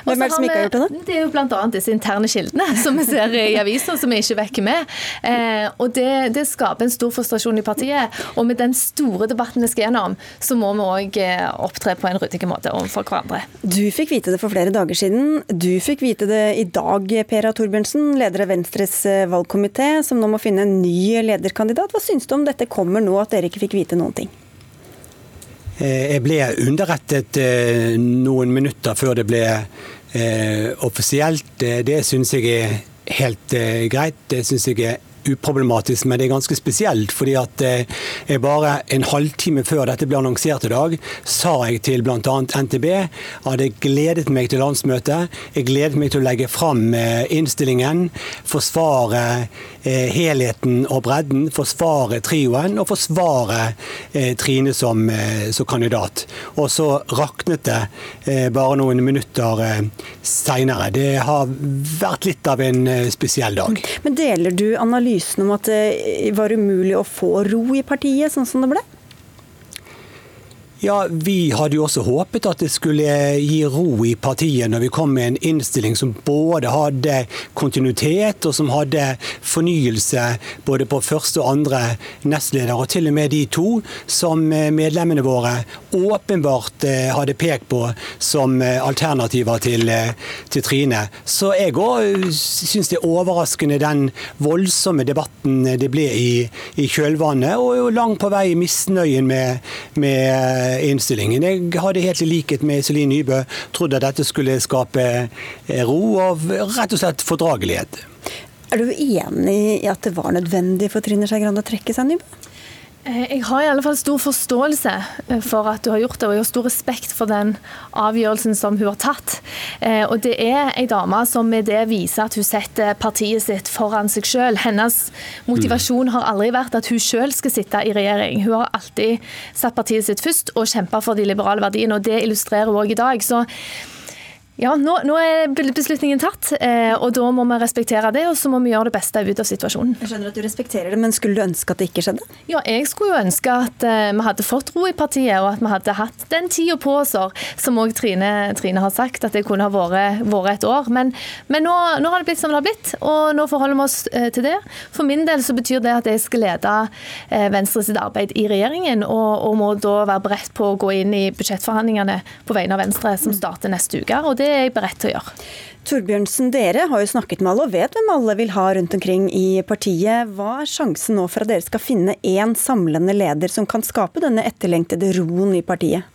Hvem er det som ikke har gjort det? da? Det er jo bl.a. disse interne kildene som vi ser i aviser, som vi ikke vekker med. Eh, og det, det, skaper en stor frustrasjon i partiet. Og med den store debatten vi skal gjennom, så må vi òg opptre på en ryddig måte overfor hverandre. Du fikk vite det for flere dager siden. Du fikk vite det i dag, Pera Torbjørnsen, leder av Venstres valgkomité, som nå må finne en ny lederkandidat. Hva syns du om dette kommer nå, at dere ikke fikk vite noen ting? Eh, jeg ble underrettet eh, noen minutter før det ble eh, offisielt. Det syns jeg er helt greit. Det syns jeg er uproblematisk, men det er ganske spesielt. fordi at jeg bare en halvtime før dette ble annonsert i dag, sa jeg til bl.a. NTB at jeg gledet meg til landsmøtet. Jeg gledet meg til å legge fram innstillingen, forsvare helheten og bredden, forsvare trioen og forsvare eh, Trine som, eh, som, kandidat. Og så raknet det bare noen minutter seinere. Det har vært litt av en spesiell dag. Men Deler du analysen om at det var umulig å få ro i partiet, sånn som det ble? Ja, Vi hadde jo også håpet at det skulle gi ro i partiet når vi kom med en innstilling som både hadde kontinuitet og som hadde fornyelse både på første og andre nestleder, og til og med de to som medlemmene våre åpenbart eh, hadde pekt på som eh, alternativer til, eh, til Trine. Så jeg òg syns det er overraskende den voldsomme debatten det ble i, i kjølvannet, og langt på vei misnøyen med, med innstillingen. Jeg hadde helt i likhet med Iselin Nybø trodd at dette skulle skape eh, ro og rett og slett fordragelighet. Er du enig i at det var nødvendig for Trine Skei Grande å trekke seg, Nybø? Eh, jeg har i alle fall stor forståelse eh, for at du har gjort det, og jeg har stor respekt for den avgjørelsen som hun har tatt. Eh, og det er ei dame som med det viser at hun setter partiet sitt foran seg selv. Hennes motivasjon har aldri vært at hun selv skal sitte i regjering. Hun har alltid satt partiet sitt først og kjempa for de liberale verdiene, og det illustrerer hun òg i dag. Så ja, nå, nå, er beslutningen tatt, eh, og da må vi respektere det. Og så må vi gjøre det beste ut av situasjonen. Jeg skjønner at du respekterer det, men skulle du ønske at det ikke skjedde? Ja, jeg skulle jo ønske at eh, vi hadde fått ro i partiet, og at vi hadde hatt den tida på oss, som òg Trine, Trine, har sagt, at det kunne ha vært, vært et år. Men, men nå, nå, har det blitt som det har blitt, og nå forholder vi oss eh, til det. For min del så betyr det at jeg skal lede Venstre sitt arbeid i regjeringen, og, og, må da være beredt på å gå inn i budsjettforhandlingene på vegne av Venstre, som starter neste uke. og det er jeg beredt til å gjøre. Torbjørnsen, dere har jo snakket med alle og vet hvem alle vil ha rundt omkring i partiet. Hva er sjansen nå for at dere skal finne én samlende leder som kan skape denne etterlengtede roen i partiet?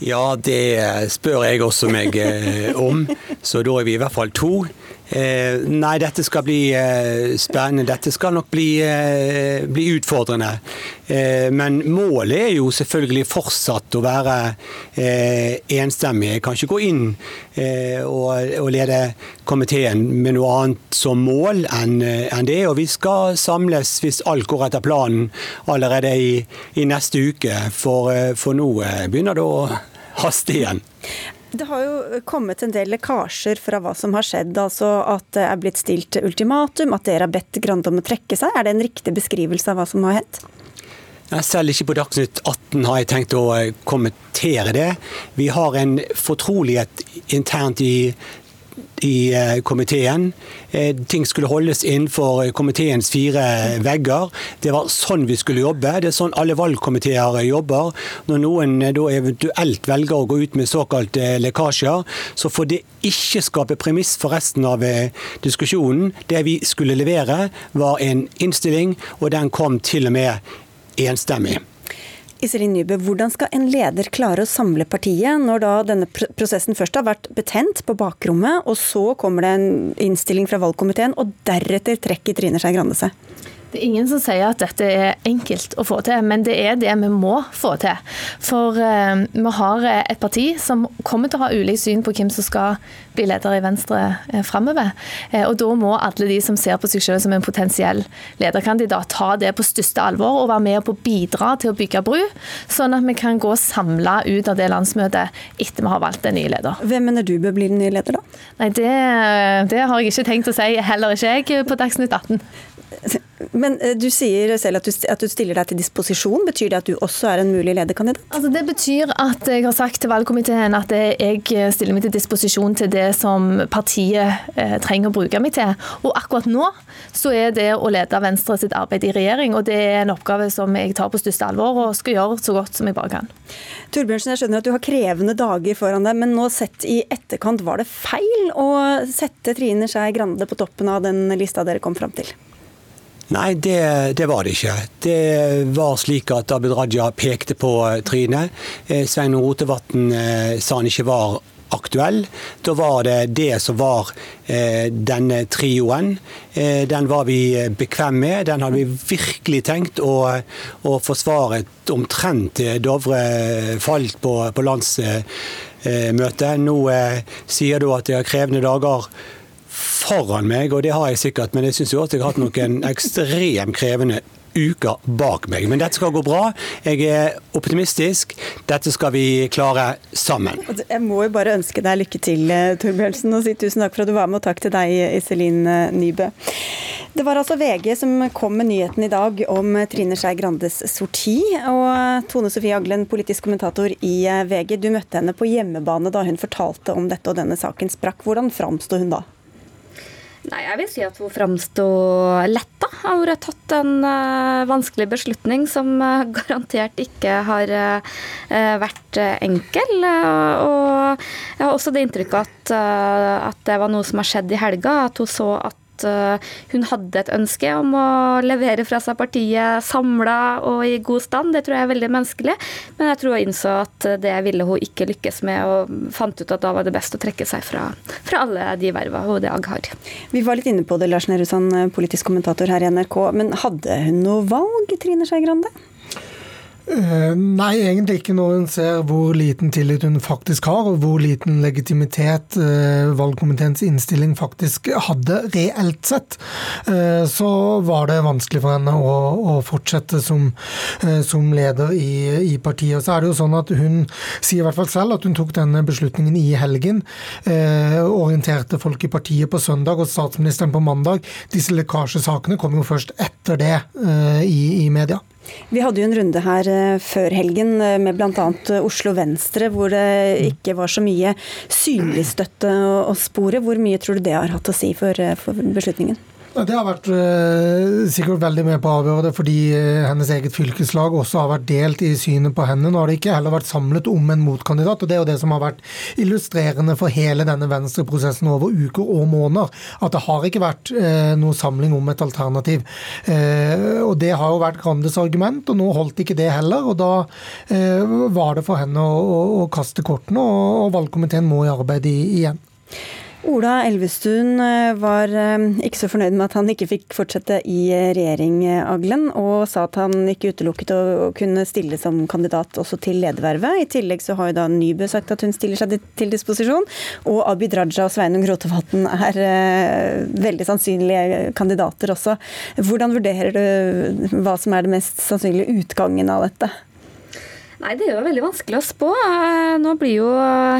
Ja, det spør jeg også meg eh, om. Så da er vi i hvert fall to. Eh, nei, dette skal bli eh, spennende. Dette skal nok bli, eh, bli utfordrende. Men målet er jo selvfølgelig fortsatt å være enstemmig. Jeg kan ikke gå inn og, lede komiteen med noe annet som mål enn en det. Og vi skal samles, hvis alt går etter planen, allerede i, i neste uke. For, for nå begynner det å haste igjen. Det har jo kommet en del lekkasjer fra hva som har skjedd. altså At det er blitt stilt ultimatum, at dere har bedt Grande om å trekke seg. Er det en riktig beskrivelse av hva som har hendt? Selv ikke på Dagsnytt 18 har jeg tenkt å kommentere det. Vi har en fortrolighet internt i i eh, komiteen. Eh, ting skulle holdes innenfor komiteens fire vegger. Det var sånn vi skulle jobbe. Det er sånn alle valgkomiteer jobber. Når noen eh, da eventuelt velger å gå ut med såkalte lekkasjer, så får det ikke skape premiss for resten av diskusjonen. Det vi skulle levere, var en innstilling, og den kom til og med enstemmig. Iselin Nybø, hvordan skal en leder klare å samle partiet når da denne prosessen først har vært betent på bakrommet, og så kommer det en innstilling fra valgkomiteen, og deretter trekker Trine Skei Grande seg? Det er ingen som sier at dette er enkelt å få til, men det er det vi må få til. For eh, vi har et parti som kommer til å ha ulikt syn på hvem som skal bli leder i Venstre eh, framover. Eh, og da må alle de som ser på seg selv som en potensiell lederkandidat, ta det på største alvor og være med på å bidra til å bygge bru, sånn at vi kan gå samla ut av det landsmøtet etter vi har valgt en ny leder. Hvem mener du bør bli den nye leder, da? Nei, det, det har jeg ikke tenkt å si, heller ikke jeg, på Dagsnytt 18. Men eh, du sier selv at du, at du, stiller deg til disposisjon. Betyr det at du også er en mulig lederkandidat? Altså det betyr at jeg har sagt til valgkomiteen at jeg stiller meg til disposisjon til det som partiet eh, trenger å bruke meg til. Og akkurat nå så er det å lede Venstre sitt arbeid i regjering, og det er en oppgave som jeg tar på største alvor og skal gjøre så godt som jeg bare kan. Torbjørnsen, jeg skjønner at du har krevende dager foran deg, men nå sett i etterkant, var det feil å sette Trine Skei Grande på toppen av den lista dere kom fram til? Nei, det, det, var det ikke. Det var slik at Abid Raja pekte på eh, Trine. Eh, Svein Rotevatn eh, sa han ikke var aktuell. Da var det det som var denne trioen. Den var vi bekvem med. Den hadde vi virkelig tenkt å, å forsvare omtrent Dovre falt på, på landsmøtet. Nå sier du at det er krevende dager foran meg, og det har jeg sikkert, men jeg syns at jeg har hatt noen ekstremt krevende uker bak meg. Men dette skal gå bra. Jeg er optimistisk. Dette skal vi klare sammen. Jeg må jo bare ønske deg lykke til, eh, Torbjørnsen, og si tusen takk for at du var med, og takk til deg, Iselin eh, Nybø. Det var altså VG som kom med nyheten i dag om Trine Skei Grandes sorti. Og Tone Sofie Aglen, politisk kommentator i eh, VG, du møtte henne på hjemmebane da hun fortalte om dette og denne saken sprakk. Hvordan framsto hun da? Nei, Jeg vil si at hun framsto letta. Hun har tatt en uh, vanskelig beslutning som uh, garantert ikke har uh, vært enkel. og jeg har også det inntrykket at, at det var noe som har skjedd i helga. At hun så at Eh, hun hadde et ønske om å levere fra seg partiet samla og i god stand. Det tror jeg er veldig menneskelig. Men jeg tror hun innså at det ville hun ikke lykkes med, og fant ut at da var det best å trekke seg fra, fra alle de verva hun i har. Vi var litt inne på det, Lars Nehru politisk kommentator her i NRK. Men hadde hun noe valg, Trine Skei Grande? Eh, nei, egentlig ikke når hun ser hvor liten tillit hun faktisk har, og hvor liten legitimitet eh, valgkomiteens innstilling faktisk hadde reelt sett. Eh, så var det vanskelig for henne å fortsette som, som leder i, i, partiet. Og så er det jo sånn at Hun sier i hvert fall selv at hun tok denne beslutningen i helgen. Orienterte folk i partiet på søndag og statsministeren på mandag. Disse lekkasjesakene kom jo først etter det i, i media. Vi hadde jo en runde her eh, før helgen eh, med bl.a. Eh, Oslo Venstre, hvor det ikke var så mye synlig støtte å spore. Hvor mye tror du det har hatt å si for, for beslutningen? Det har vært uh, sikkert veldig med på å avgjøre det, fordi uh, hennes eget fylkeslag også har vært delt i synet på henne. Nå har det ikke heller vært samlet om en motkandidat, og det er jo det som har vært illustrerende for hele denne venstreprosessen over uker og måneder. At det har ikke vært uh, noe samling om et alternativ. og det har jo vært Grandes argument, og nå holdt ikke det heller. Og da var det for henne å, å, å kaste kortene, og, og valgkomiteen må i arbeid i, igjen. Ola Elvestuen eh, var eh, ikke så fornøyd med at han ikke fikk fortsette i eh, regjering, Aglen, og sa at han ikke utelukket å kunne stille som kandidat også til ledervervet. I tillegg så har jo da Nybø sagt at hun stiller seg til disposisjon, og Abid Raja og Sveinung Rotevatn er veldig sannsynlige kandidater også. Hvordan vurderer du hva som er det mest sannsynlige utgangen av dette? Nei, det er jo veldig vanskelig å spå. Eh, nå blir jo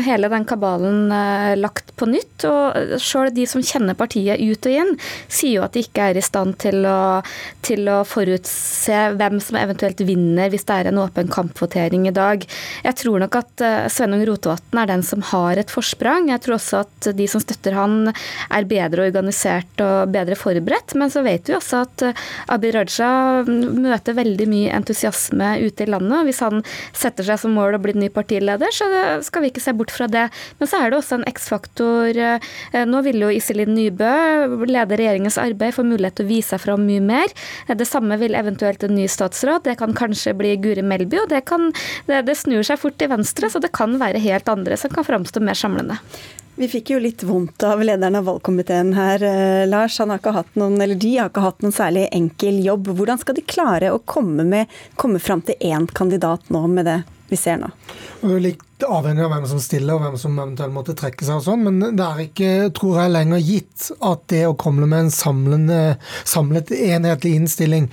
hele den kabalen eh, lagt på nytt. Og sjøl de som kjenner partiet ut og inn, sier jo at de ikke er i stand til å, til å forutse hvem som eventuelt vinner hvis det er en åpen kampvotering i dag. Jeg tror nok at eh, Sveinung Rotevatn er den som har et forsprang. Jeg tror også at de som støtter han er bedre organisert og bedre forberedt. Men så vet vi også at Abid Raja møter veldig mye entusiasme ute i landet. Hvis han setter seg som mål å bli ny partileder, så skal vi ikke se bort fra det. Men så er det også en X-faktor. Eh, nå vil jo Iselin Nybø lede regjeringens arbeid, få mulighet til å vise seg fram mye mer. Eh, det samme vil eventuelt en ny statsråd. Det kan kanskje bli Guri Melby, og det, kan, det, det snur seg fort til venstre, så det kan være helt andre som kan framstå mer samlende. Vi fikk jo litt vondt av lederen av valgkomiteen her, eh, Lars. Han har ikke hatt noen, eller de har ikke hatt noen særlig enkel jobb. Hvordan skal de klare å komme, med, komme fram til én kandidat nå med det vi ser nå? Litt avhengig av hvem som stiller og hvem som eventuelt måtte trekke seg og sånn, men det er ikke, tror jeg, lenger gitt at det å komme med en samlet, enhetlig innstilling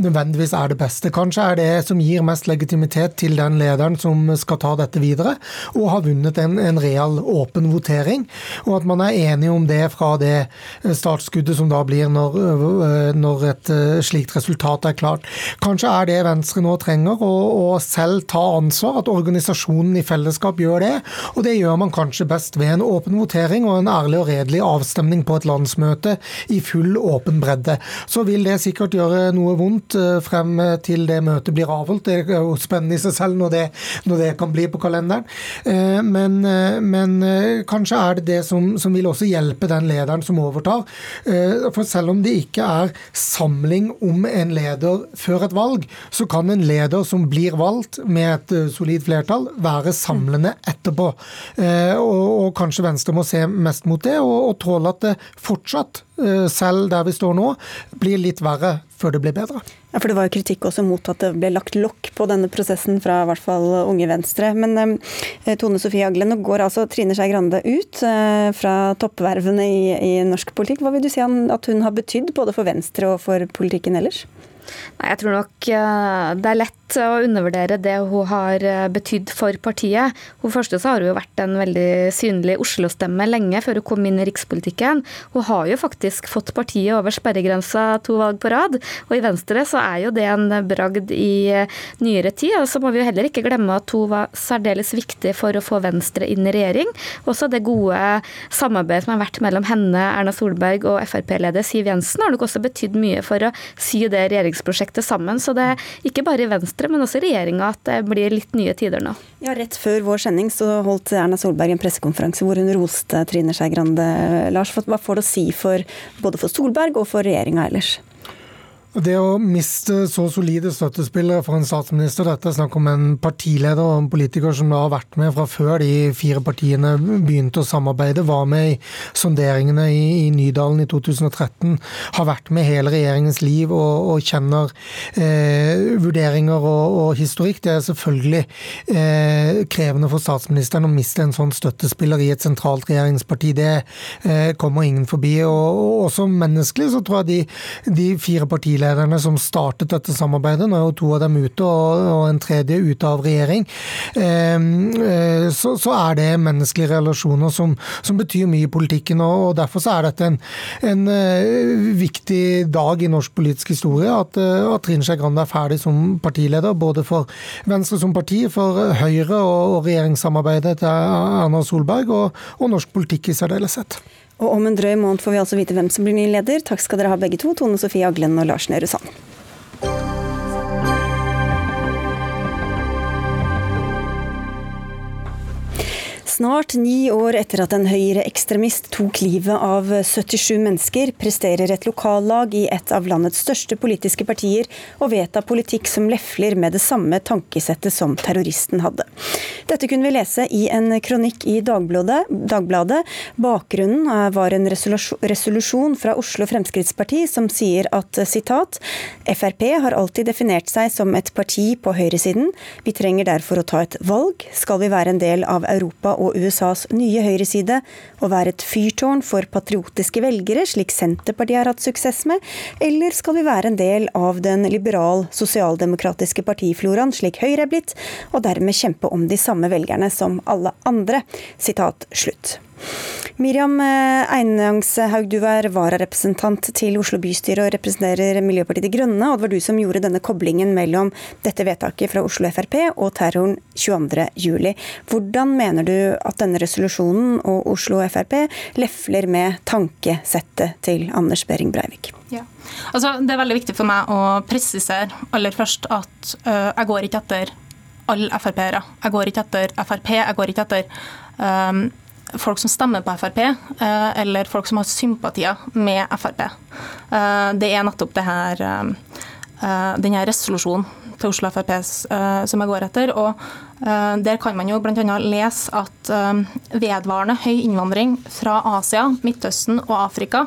nødvendigvis er det beste. Kanskje er det som gir mest legitimitet til den lederen som skal ta dette videre, og har vunnet en, en real åpen votering, og at man er enig om det fra det startskuddet som da blir når, når et slikt resultat er klart. Kanskje er det Venstre nå trenger, å selv ta ansvar, at organisasjonen i fellesskap fellesskap gjør det. Og det gjør man kanskje best ved en åpen votering og en ærlig og redelig avstemning på et landsmøte i full åpen bredde. Så vil det sikkert gjøre noe vondt eh, frem til det møtet blir avholdt. Det er jo spennende i seg selv når det, når det kan bli på kalenderen. Eh, men, eh, men, kanskje er det det som, som vil også hjelpe den lederen som overtar. For selv om det ikke er samling om en leder før et valg, så kan en leder som blir valgt med et solid flertall, være samling samlende etterpå. Eh, og, og kanskje Venstre må se mest mot det, og, og tåle at det fortsatt, eh, selv der vi står nå, blir litt verre før det blir bedre. Ja, for Det var jo kritikk også mot at det ble lagt lokk på denne prosessen fra i hvert fall Unge Venstre. Men eh, Tone Sofie Agle, nå går altså Trine Skei Grande ut eh, fra toppvervene i, i, norsk politikk. Hva vil du si at hun har betydd både for Venstre og for politikken ellers? Nei, Jeg tror nok eh, det er lett å undervurdere det hun har eh, betydd for partiet. Hun første så har hun jo vært en veldig synlig Oslo-stemme lenge før hun kom inn i rikspolitikken. Hun har jo faktisk fått partiet over sperregrensa to valg på rad. Og i Venstre så er jo det en bragd i eh, nyere tid. Og så må vi jo heller ikke glemme at hun var særdeles viktig for å få Venstre inn i regjering. Også det gode samarbeidet som har vært mellom henne, Erna Solberg og Frp-leder Siv Jensen har nok også betydd mye for å sy det regjeringsprogrammet prosjektet sammen. Så det er ikke bare i Venstre, men også i regjeringa at det blir litt nye tider nå. Ja, Rett før vår sending så holdt Erna Solberg en pressekonferanse hvor hun roste Trine Skei Grande. Lars, hva får det å si for, både for Solberg og for regjeringa ellers? Det å miste så solide støttespillere for en statsminister, dette er snakk om en partileder og en politiker som da har vært med fra før de fire partiene begynte å samarbeide, var med i sonderingene i, i Nydalen i 2013, har vært med hele regjeringens liv og, og kjenner eh, vurderinger og, og, historikk. Det er selvfølgelig eh, krevende for statsministeren å miste en sånn støttespiller i et sentralt regjeringsparti. Det eh, kommer ingen forbi. Og, og, også menneskelig så tror jeg de, de fire partiene partilederne som startet dette samarbeidet. Nå er jo to av dem ute, og, en tredje ute av regjering. Ehm, eh, så, er det menneskelige relasjoner som, betyr mye i politikken. og Derfor er dette en, eh, viktig dag i norsk politisk historie. Eh, at Trine Skei Grande er ferdig som partileder, både for Venstre som parti, for Høyre og regjeringssamarbeidet til Erna Solberg, og, og norsk politikk i særdeleshet. Og om en drøy måned får vi altså vite hvem som blir ny leder. Takk skal dere ha begge to, Tone Sofie Aglen og Lars Nehru Sand. Snart ni år etter at en høyreekstremist tok livet av 77 mennesker, presterer et lokallag i et av landets største politiske partier å vedta politikk som lefler med det samme tankesettet som terroristen hadde. Dette kunne vi lese i en kronikk i Dagbladet. Dagbladet. Bakgrunnen var en resolusjon fra Oslo Fremskrittsparti som sier at sitat, Frp har alltid definert seg som et parti på høyresiden. Vi trenger derfor å ta et valg. Skal vi være en del av Europa Europa USAs nye høyreside og være et fyrtårn for patriotiske velgere, slik Senterpartiet har hatt suksess med, eller skal vi være en del av den liberal-sosialdemokratiske partifloraen, slik Høyre er blitt, og dermed kjempe om de samme velgerne som alle andre? Sitat slutt. Miriam eh, Einangshaug, du er vararepresentant til Oslo bystyre og representerer Miljøpartiet De Grønne. og Det var du som gjorde denne koblingen mellom dette vedtaket fra Oslo Frp og terroren 22.07. Hvordan mener du at denne resolusjonen og Oslo Frp lefler med tankesettet til Anders Behring Breivik? Ja. Altså, det er veldig viktig for meg å presisere aller først at uh, jeg går ikke etter alle Frp-ere. Jeg går ikke etter Frp, jeg går ikke etter um, folk som stemmer på Frp, eh, eller folk som har sympatier med Frp. Eh, det er nettopp det her, eh, denne resolusjonen til Oslo Frp som jeg går etter. og Der kan man jo bl.a. lese at vedvarende høy innvandring fra Asia, Midtøsten og Afrika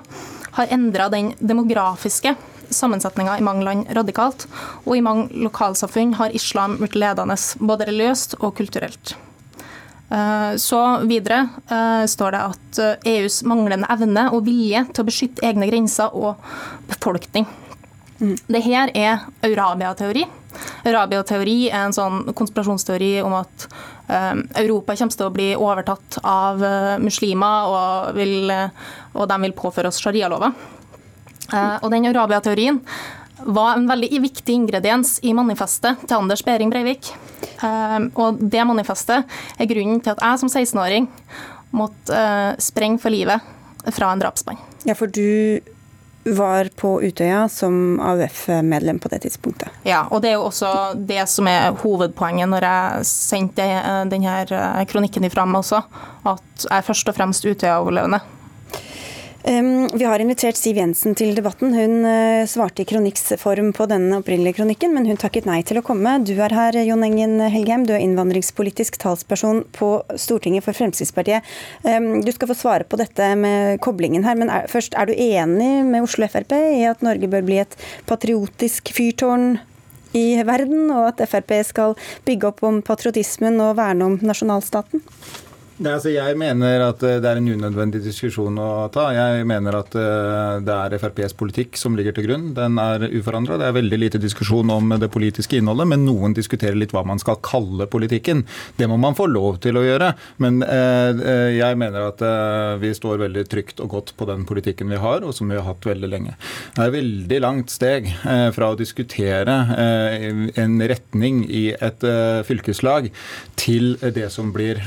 har endra den demografiske sammensetninga i mange land radikalt. Og i mange lokalsamfunn har islam blitt ledende både religiøst og kulturelt. Eh, så videre eh, står det at EUs eh, e manglende evne og vilje til å beskytte egne grenser og befolkning. Mm. Det her er Eurabia-teori. Eurabia-teori er en sånn konspirasjonsteori om at Europa kommer til å bli overtatt av muslimer, og, vil, og de vil påføre oss sharialover. Og den Eurabia-teorien var en veldig viktig ingrediens i manifestet til Anders Behring Breivik. Ehm, og det manifestet er grunnen til at jeg som 16-åring måtte eh, sprenge for livet fra en drapsmann. Ja, for du var på Utøya som AUF-medlem på det tidspunktet. Ja, og det er jo også det som er hovedpoenget når jeg sendte eh, denne kronikken kronikken meg også, at jeg er først og fremst Utøya-overlevende. Vi har invitert Siv Jensen til debatten. Hun eh, svarte i kronikksform på denne opprinnelige kronikken, men hun takket nei til å komme. Du er her, Jon Engen Helgheim. Du er innvandringspolitisk talsperson på Stortinget for Fremskrittspartiet. Du skal få svare på dette med koblingen her, men er, først, er du enig med Oslo Frp i at Norge bør bli et patriotisk fyrtårn i verden, og at Frp skal bygge opp om patriotismen og verne om nasjonalstaten? Nei, altså jeg mener at eh, det er en unødvendig diskusjon å ta. Jeg mener at eh, det er FrPs politikk som ligger til grunn. Den er uforandra. Det er veldig lite diskusjon om det politiske innholdet, men noen diskuterer litt hva man skal kalle politikken. Det må man få lov til å gjøre. Men eh, jeg mener at vi står veldig trygt og godt på den politikken vi har, og som vi har hatt veldig lenge. Det er et veldig langt steg fra å diskutere en retning i et fylkeslag til det som blir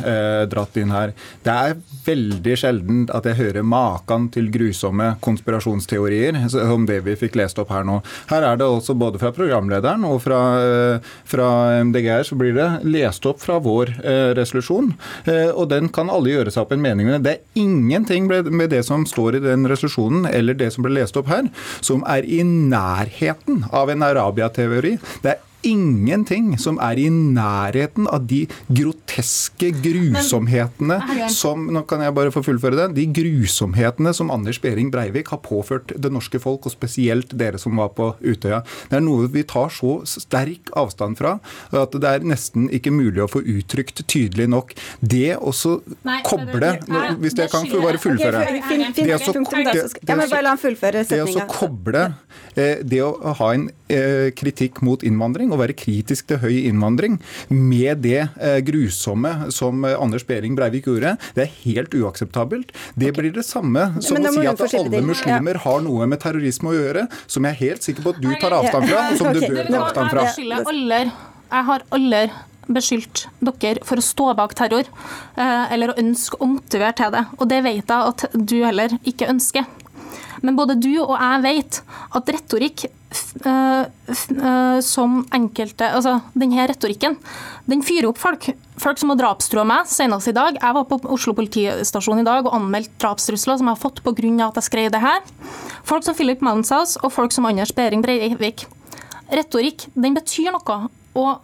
dratt inn her. Det er veldig sjelden at jeg hører maken til grusomme konspirasjonsteorier som det vi fikk lest opp her nå. Her er det også både fra programlederen og fra, eh, fra MDGR så blir det lest opp fra vår eh, resolusjon. Eh, og den kan alle gjøre seg opp en mening med. Det er ingenting med det som står i den resolusjonen eller det som ble lest opp her, som er i nærheten av en Arabia-teori. Det er ingenting som er i nærheten av de groteske grusomhetene Men, som Nå kan jeg bare få fullføre det. De grusomhetene som Anders Behring Breivik har påført det norske folk, og spesielt dere som var på Utøya. Det er noe vi tar så sterk avstand fra at det er nesten ikke mulig å få uttrykt tydelig nok. Det også koble Hvis jeg kan bare fullføre. Det å koble det å ha en eh, kritikk mot innvandring å være kritisk til høy innvandring med det eh, grusomme som eh, Anders Behring Breivik gjorde, det er helt uakseptabelt. Det blir det samme som å si at alle muslimer har noe med terrorisme å gjøre, som jeg er helt sikker på at du tar avstand fra, og som du bør ta avstand fra. Jeg har aldri beskyldt dere for å stå bak terror, eh, eller å ønske å motivere til det. Og det vet jeg at du heller ikke ønsker. Men både du og jeg vet at retorikk som enkelte Altså, denne retorikken, den fyrer opp folk. Folk som har drapstrua meg, senest i dag. Jeg var på Oslo politistasjon i dag og anmeldt drapstrusler som jeg har fått pga. at jeg skrev det her. Folk som Philip Manshaus og folk som Anders Behring Breivik. Retorikk, den betyr noe. Og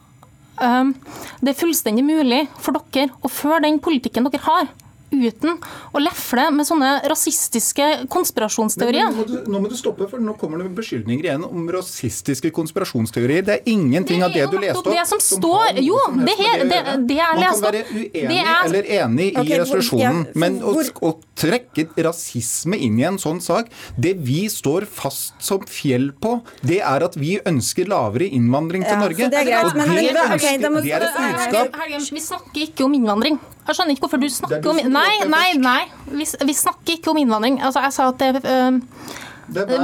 um, det er fullstendig mulig for dere å føre den politikken dere har uten å lefle med sånne rasistiske konspirasjonsteorier. Nå må, du, nå må, du, stoppe, for nå kommer det med beskyldninger igjen om rasistiske konspirasjonsteorier. Det er ingenting det er av det du leste opp det som, som står, Jo, det, her, det, det jeg lest opp Man kan være uenig er, eller enig i okay, resolusjonen, ja, men å, å, trekke rasisme inn i en sånn sak Det vi står fast som fjell på, det er at vi ønsker lavere innvandring til ja, Norge. Det er greit, og men, det, ønsker, okay, det er et budskap Vi snakker ikke om innvandring. Jeg skjønner ikke hvorfor du snakker om Nei, nei, nei. Vi, vi, snakker ikke om innvandring. Altså, jeg sa at det, uh,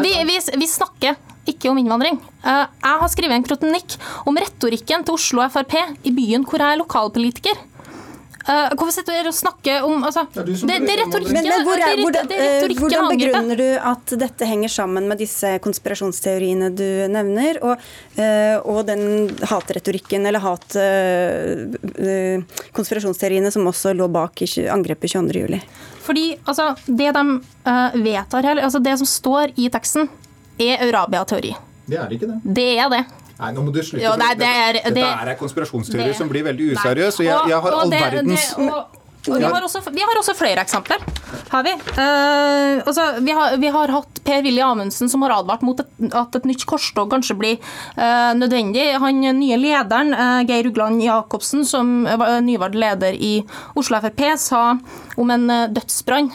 vi, vi, vi, snakker ikke om innvandring. Uh, jeg har skrevet en kronikk om retorikken til Oslo Frp i byen hvor jeg er lokalpolitiker. Uh, hvorfor sitter dere og snakker om altså, det, det, det, er retorikken men, men hvor er, hvordan, uh, hvordan begrunner du at dette henger sammen med disse konspirasjonsteoriene du nevner, og, uh, og den hatretorikken eller hat konspirasjonsteoriene som også lå bak angrepet 22.07? Fordi altså, det de vedtar altså det som står i teksten, er Eurabia-teori. Det er ikke det. Det er det. Nei, nå må du slutte. Jo, nei, det er, det, Dette er konspirasjonsteorier som blir veldig useriøse. Jeg, jeg har all verdens vi har, også, vi har, også, flere eksempler. Har vi. Uh, altså, vi, har, vi, har, hatt Per-Willy Amundsen som har advart mot et, at et nytt korstog kanskje blir uh, nødvendig. Han nye lederen, uh, Geir Ugland Jacobsen, som var nyvalgt leder i Oslo Frp, sa om en dødsbrann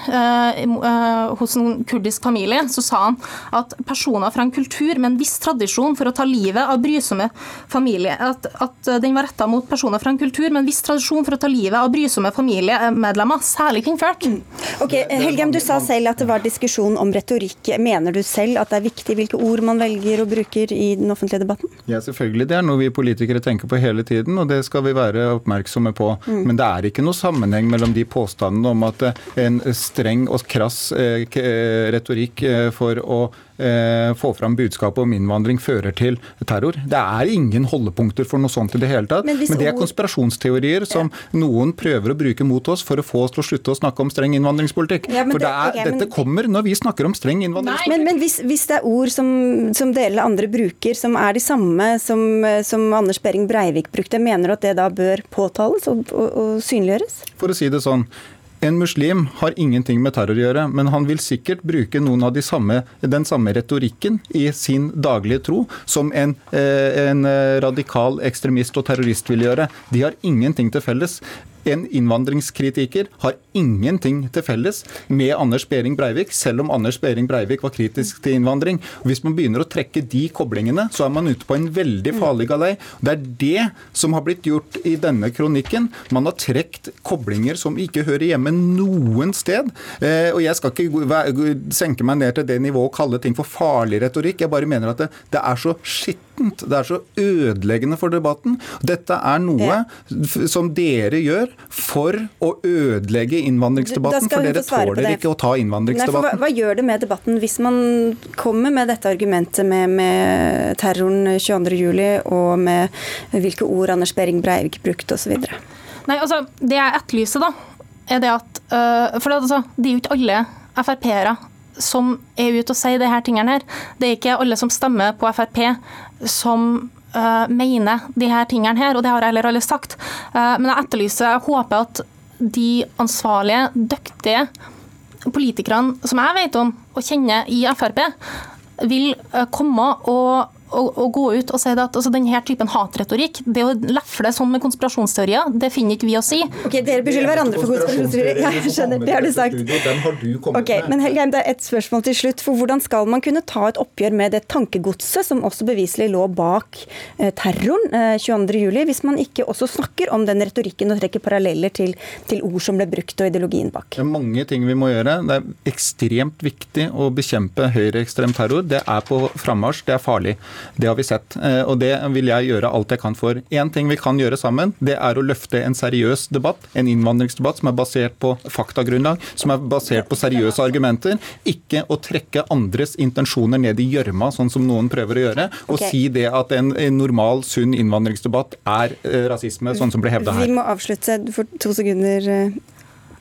hos en kurdisk familie, så sa han at personer fra en kultur med en viss tradisjon for å ta livet av brysomme familie, at, at den var retta mot personer fra en kultur med en viss tradisjon for å ta livet av brysomme familiemedlemmer, særlig kvinnfolk. Mm. Ok, Helgem, du sa selv at det var diskusjon om retorikk. Mener du selv at det er viktig hvilke ord man velger og bruker i den offentlige debatten? Ja, selvfølgelig. Det er noe vi politikere tenker på hele tiden, og det skal vi være oppmerksomme på. Mm. Men det er ikke noe sammenheng mellom de påstandene om at en streng og krass eh, eh, retorikk eh, for å eh, få fram budskapet om innvandring fører til terror. Det er ingen holdepunkter for noe sånt i det hele tatt. Men, men det er konspirasjonsteorier som ja. noen prøver å bruke mot oss for å få oss til å slutte å snakke om streng innvandringspolitikk. Ja, for det, er, okay, dette men, kommer når vi snakker om streng innvandringspolitikk. Men, men hvis, hvis, det er ord som, som dere andre bruker, som er de samme som, som Anders Behring Breivik brukte, mener du at det da bør påtales og, og, og synliggjøres? For å si det sånn, en muslim har ingenting med terror å gjøre, men han vil sikkert bruke noen av de samme, den samme retorikken i sin daglige tro som en, eh, en eh, radikal ekstremist og terrorist vil gjøre. De har ingenting til felles. En innvandringskritiker har ingenting til felles med Anders Behring Breivik, selv om Anders Behring Breivik var kritisk til innvandring. Hvis man begynner å trekke de koblingene, så er man ute på en veldig farlig galei. Det er det som har blitt gjort i denne kronikken. Man har trukket koblinger som ikke hører hjemme noen sted. Eh, og jeg skal ikke senke meg ned til det nivået og kalle ting for farlig retorikk. Jeg bare mener at det, det er så skittent. Det er så ødeleggende for debatten. Dette er noe som dere gjør for å ødelegge innvandringsdebatten. For dere tåler ikke å ta innvandringsdebatten. Nei, hva, hva, gjør det med debatten hvis man kommer med dette argumentet med, med terroren 22.07. og med hvilke ord Anders Behring Breivik brukte osv.? Nei, altså, Det jeg etterlyser, da, er det at uh, For det, altså, det er jo ikke alle Frp-ere som er ute og sier disse tingene her. Det er ikke alle som stemmer på Frp som uh, mener de her tingene her, og det har jeg heller aldri sagt. Uh, men jeg etterlyser, jeg håper at de ansvarlige, dyktige politikerne som jeg vet om og kjenner i Frp, vil uh, komme og å, å, gå ut og si at altså, denne typen hatretorikk, det å lefle sånn med konspirasjonsteorier, det finner ikke vi å si. Ok, Dere beskylder hverandre for konspirasjonsteorier. Ja, jeg skjønner, det har du sagt. Ok, har du okay, med. Men Helgeheim, det er et spørsmål til slutt. For Hvordan skal man kunne ta et oppgjør med det tankegodset som også beviselig lå bak eh, terroren eh, 22.07, hvis man ikke også snakker om den retorikken og trekker paralleller til, til ord som ble brukt og ideologien bak? Det er mange ting vi må gjøre. Det er ekstremt viktig å bekjempe høyreekstrem terror. Det er på frammarsj, det er farlig. Det har vi sett. Og det vil jeg gjøre alt jeg kan for. Én ting vi kan gjøre sammen, det er å løfte en seriøs debatt, en innvandringsdebatt som er basert på faktagrunnlag, som er basert på seriøse argumenter. Ikke å trekke andres intensjoner ned i gjørma, sånn som noen prøver å gjøre, og okay. si det at en, en normal, sunn innvandringsdebatt er rasisme, sånn som ble hevda her. Vi må avslutte for to sekunder.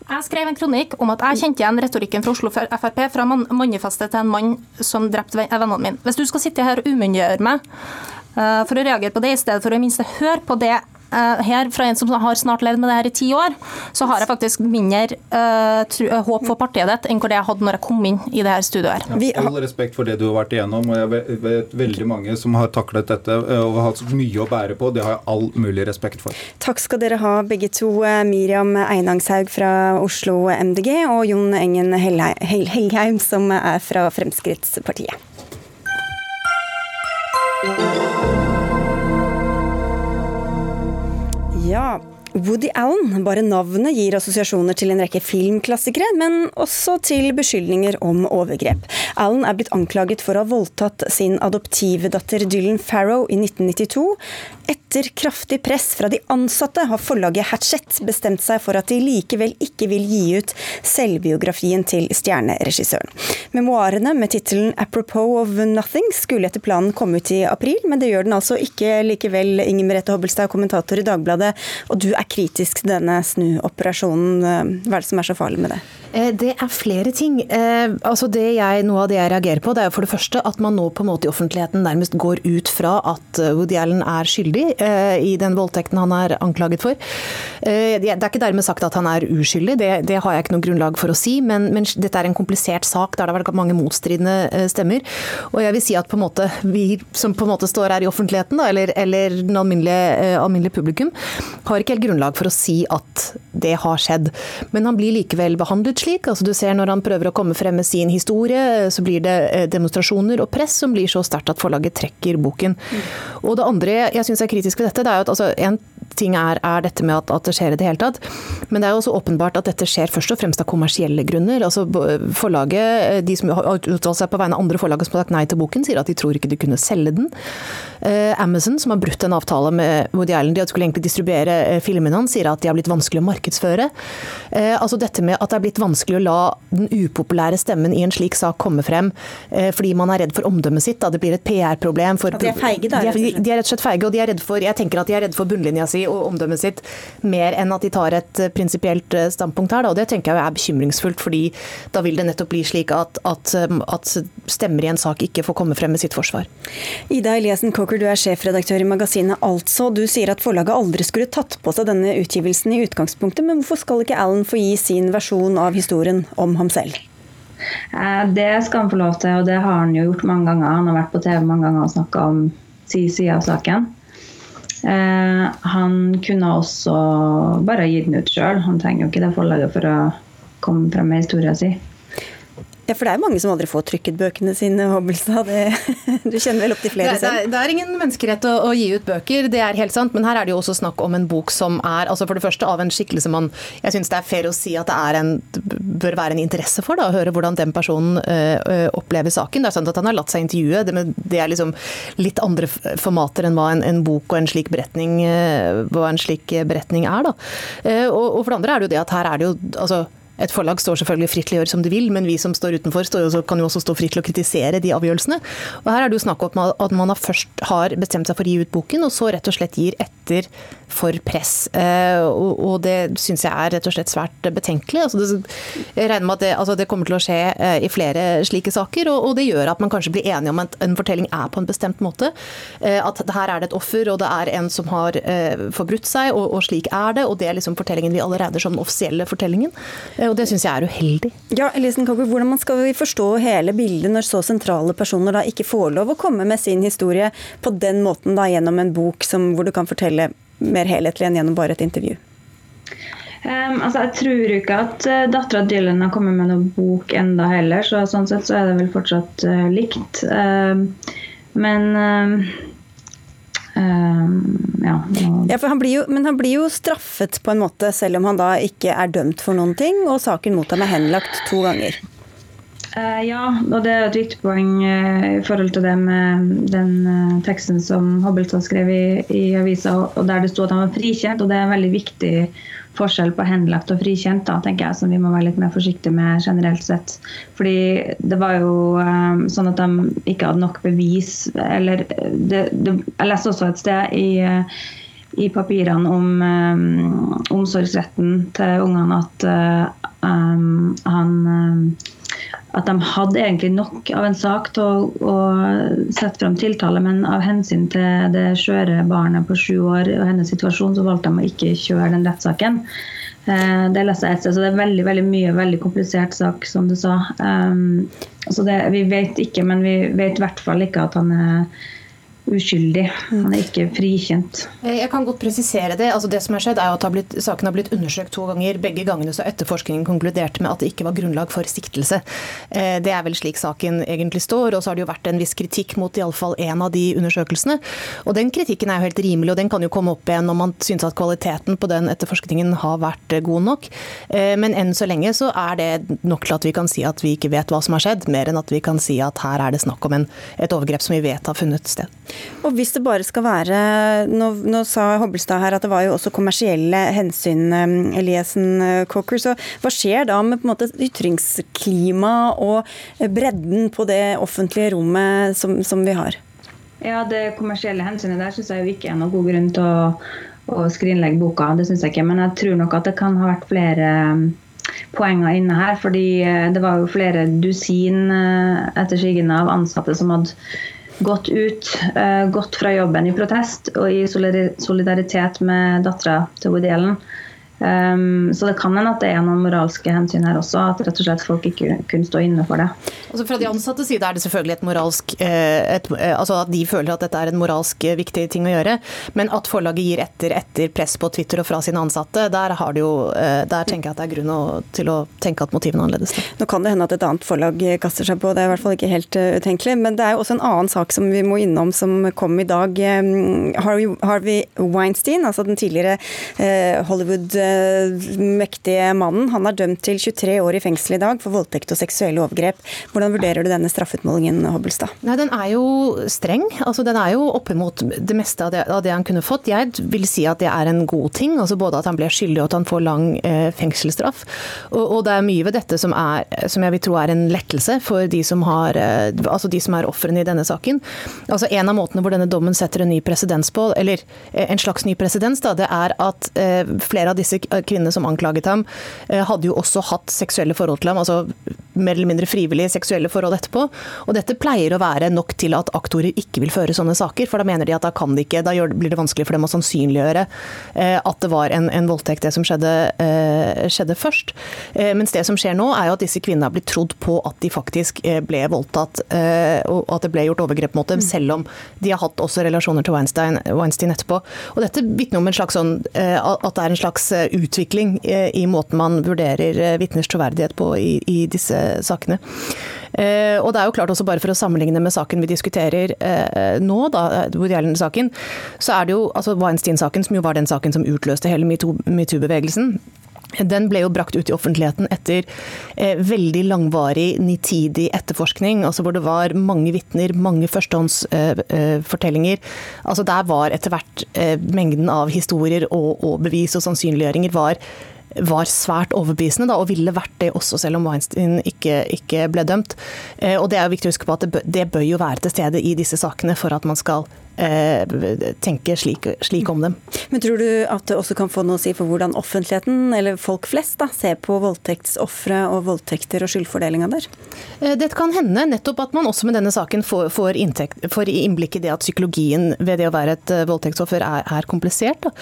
Jeg skrev en kronikk om at jeg kjente igjen retorikken fra Oslo Frp fra mannefestet til en mann som drepte vennene mine. Hvis du skal sitte her og umyndiggjøre meg uh, for å reagere på det, i stedet for å minst høre på det Eh, her, fra en som har snart levd med det her i ti år, så har jeg faktisk mindre uh, tru, uh, håp for partiet ditt enn hvor det jeg hadde når jeg kom inn i det her studioet. her. Ja, all respekt for det du har vært igjennom. og Jeg vet veldig mange som har taklet dette og har hatt mye å bære på. Det har jeg all mulig respekt for. Takk skal dere ha begge to. Miriam Einangshaug fra Oslo MDG og Jon Engen Helheim, som er fra Fremskrittspartiet. Ja, Woody Allen, bare navnet gir assosiasjoner til en rekke filmklassikere, men også til beskyldninger om overgrep. Allen er blitt anklaget for å ha voldtatt sin adoptive datter Dylan Farrow i 1992. Etter kraftig press fra de ansatte har forlaget Hatchet bestemt seg for at de likevel ikke vil gi ut selvbiografien til stjerneregissøren. Memoarene med tittelen 'Apropos of Nothing' skulle etter planen komme ut i april, men det gjør den altså ikke likevel, Inger Merete Hobbelstad, kommentator i Dagbladet. Og du er kritisk til denne snuoperasjonen. Hva er det som er så farlig med det? Eh, det er flere ting. Eh, altså jeg, noe av det jeg reagerer på, det er for det første at man nå på en måte i offentligheten nærmest går ut fra at eh, Woody Allen er skyldig i den voldtekten han er anklaget for. Det er ikke dermed sagt at han er uskyldig, det, det har jeg ikke noe grunnlag for å si, men, men, dette er en komplisert sak der det har vært mange motstridende stemmer. Og jeg vil si at på en måte vi som på en måte står her i offentligheten, da, eller, eller den alminnelige, alminnelige publikum, har ikke helt grunnlag for å si at det har skjedd. Men han blir likevel behandlet slik. Altså du ser Når han prøver å komme frem med sin historie, så blir det eh, demonstrasjoner og press som blir så sterkt at forlaget trekker boken. Mm. Og Det andre jeg syns er kritisk ved dette, det er jo at altså, en ting er, er dette med at, at, det skjer i det hele tatt, men det er jo også åpenbart at dette skjer først og fremst av kommersielle grunner. Altså Forlaget, eh, de som har uttalt seg på vegne av andre forlag som har sagt nei til boken, sier at de tror ikke de kunne selge den. Uh, Amazon, som har brutt en avtale med Woody Allen, de skulle egentlig distribuere uh, filmene hans, sier at de har blitt vanskelig å markedsføre. Altså dette med at det er blitt vanskelig å la den upopulære stemmen i en slik sak komme frem fordi man er redd for omdømmet sitt. Da. Det blir et PR-problem. De er feige, da? De er, de er, rett og slett feige, og de er redd for, jeg tenker at de er redd for bunnlinja si og omdømmet sitt mer enn at de tar et prinsipielt standpunkt her. Da. Og det tenker jeg er bekymringsfullt, fordi da vil det nettopp bli slik at, at, at stemmer i en sak ikke får komme frem med sitt forsvar. Ida Eliassen Cocker, du er sjefredaktør i magasinet Altså. Du sier at forlaget aldri skulle tatt på seg denne utgivelsen i utgangspunktet, men hvorfor skal ikke Alan få gi sin versjon av historien om ham selv? Eh, det skal han få lov til, og det har han jo gjort mange ganger. Han har vært på TV mange ganger og snakka om sin side av saken. Eh, han kunne også bare gitt den ut sjøl. Han trenger jo ikke det forlaget for å komme frem med historien sin. Ja, for det er mange som aldri får trykket bøkene sine, Hobbelstad. du kjenner vel opp til flere selv? Det, det, er ingen menneskerett å, å, gi ut bøker, det er helt sant. Men her er det jo også snakk om en bok som er altså for det første av en skikkelse man Jeg syns det er fair å si at det er en, bør være en interesse for da, å høre hvordan den personen øh, opplever saken. Det er sant at han har latt seg intervjue, det, det er liksom litt andre formater enn hva en, en bok og en slik beretning, hva en slik beretning er. da. Og, og for det andre er det jo det at her er det jo altså et forlag står selvfølgelig fritt til å gjøre som de vil, men vi som står utenfor står, kan jo også stå fritt til å kritisere de avgjørelsene. Og Her er det jo snakk om at man først har bestemt seg for å gi ut boken, og så rett og slett gir etter for press. Eh, og det syns jeg er rett og slett svært betenkelig. Altså jeg regner med at det, altså det, kommer til å skje eh, i flere slike saker, og, det gjør at man kanskje blir enige om at en fortelling er på en bestemt måte. Eh, at her er det et offer, og det er en som har forbrutt seg, og slik er det. Og det er liksom fortellingen vi alle regner som den offisielle fortellingen. Og det syns jeg er uheldig. Ja, Elisen Kogge, Hvordan skal vi forstå hele bildet når så sentrale personer da ikke får lov å komme med sin historie på den måten da gjennom en bok som, hvor du kan fortelle mer helhetlig enn gjennom bare et intervju? Um, altså jeg tror ikke at uh, dattera Dylan har kommet med noen bok enda heller, så sånn sett så er det vel fortsatt uh, likt. Uh, men Um, ja, ja, for han blir jo, men han blir jo straffet på en måte, selv om han da ikke er dømt for noen ting, og saken mot ham er henlagt to ganger. Uh, ja, og det er et viktig poeng uh, i forhold til det med den uh, teksten som Hobbelstad skrev i, i avisa, og der det sto at han var frikjent. og Det er en veldig viktig forskjell på henlagt og frikjent, da, tenker jeg, som vi må være litt mer forsiktige med generelt sett. Fordi det var jo um, sånn at de ikke hadde nok bevis. Eller det, det, Jeg leste også et sted i i papirene om um, omsorgsretten til ungene at um, han at de hadde egentlig nok av en sak til å, å sette fram tiltale, men av hensyn til det skjøre barnet på sju år og hennes situasjon, så valgte de å ikke kjøre den rettssaken. Eh, det leste jeg et så det er veldig veldig mye veldig komplisert sak, som du sa. Um, så det, vi vet ikke, men vi vet i hvert fall ikke at han er uskyldig. Han er ikke frikjent. Eh, jeg kan godt presisere det. Altså det som har skjedd er at har blitt, Saken har blitt undersøkt to ganger. Begge gangene så etterforskningen konkluderte med at det ikke var grunnlag for siktelse. Eh, det er vel slik saken egentlig står. Og så har det jo vært en viss kritikk mot iallfall én av de undersøkelsene. Og den kritikken er jo helt rimelig, og den kan jo komme opp igjen når man syns at kvaliteten på den etterforskningen har vært eh, god nok. Men enn så lenge så er det nok til at vi kan si at vi ikke vet hva som har skjedd, mer enn at vi kan si at her er det snakk om en, et overgrep som vi vet har funnet sted. Og hvis det bare skal være Nå, nå sa Hobbelstad her at det var jo også kommersielle hensyn, um, Eliassen uh, Cocker. Så hva skjer da med på en måte ytringsklima og bredden på det offentlige rommet som, som vi har? Ja, Det kommersielle hensynet der syns jeg jo ikke er noen god grunn til å, å skrinlegge boka. Det synes jeg ikke, Men jeg tror nok at det kan ha vært flere um, poenger inne her. fordi uh, det var jo flere dusin uh, etter sigende av ansatte som hadde gått ut, uh, gått fra jobben i protest og i solidaritet med dattera til Woody Allen. Um, så det kan hende at det er noen moralske hensyn her også, at rett og slett folk ikke kunne stå inne for det. Altså fra de ansattes side er det selvfølgelig et moralsk eh, et, eh, altså at de føler at dette er en moralsk eh, viktig ting å gjøre. Men at forlaget gir etter etter press på Twitter og fra sine ansatte, der, har det jo, der tenker jeg at det er grunn til å tenke at motivene er annerledes. Nå kan det hende at et annet forlag kaster seg på, det er i hvert fall ikke helt utenkelig. Men det er jo også en annen sak som vi må innom som kom i dag. Harvey Weinstein, altså den tidligere Hollywood mektige mannen. Han er dømt til 23 år i fengsel i dag for voldtekt og seksuelle overgrep. Hvordan vurderer du denne straffeutmålingen, Hobbelstad? Nei, Den er jo streng. Altså, den er jo oppimot det meste av det, av det, han kunne fått. Jeg vil si at det er en god ting. altså Både at han ble skyldig og at han får lang eh, fengselsstraff. Og, og, det er mye ved dette som, er, som jeg vil tro er en lettelse for de som, har, eh, altså de som er ofrene i denne saken. Altså En av måtene hvor denne dommen setter en ny presedens på, eller eh, en slags ny presedens, det er at eh, flere av disse kvinnene som anklaget ham, eh, hadde jo også hatt seksuelle forhold til ham. altså mer eller mindre frivillige seksuelle forhold etterpå. Og dette pleier å være nok til at aktorer ikke vil føre sånne saker, for da mener de at da kan de ikke, da blir det vanskelig for dem å sannsynliggjøre eh, at det var en, en voldtekt, det som skjedde, eh, skjedde først. Mens det som skjer nå, er jo at disse kvinnene har blitt trodd på at de faktisk ble voldtatt, og at det ble gjort overgrep mot dem, mm. selv om de har hatt også relasjoner til Weinstein, Weinstein etterpå. Og dette vitner om en slags sånn, at det er en slags utvikling eh, i måten man vurderer eh, vitners troverdighet på i, disse sakene. Eh, og det er jo klart også Bare for å sammenligne med saken vi diskuterer nå, da, Woody Allen-saken, så er det jo altså Weinstein-saken, som jo var den saken som utløste hele metoo-bevegelsen. Den ble jo brakt ut i offentligheten etter eh, veldig langvarig, nitidig etterforskning. altså Hvor det var mange vitner, mange førstehåndsfortellinger. Eh, eh, altså Der var etter hvert eh, mengden av historier og, og, bevis og sannsynliggjøringer var, var svært overbevisende, da, og ville vært det også selv om Weinstein ikke, ikke ble dømt. Eh, og Det er jo viktig å huske på at det bør, det bør jo være til stede i disse sakene for at man skal tenke slik, slik, om dem. Men Tror du at det også kan få noe å si for hvordan offentligheten, eller folk flest, da, ser på voldtektsofre og voldtekter og skyldfordelinga der? Eh, det kan hende nettopp at man også med denne saken får, får, inntekt, får innblikk i det at psykologien ved det å være et eh, voldtektsoffer er, er komplisert. Da.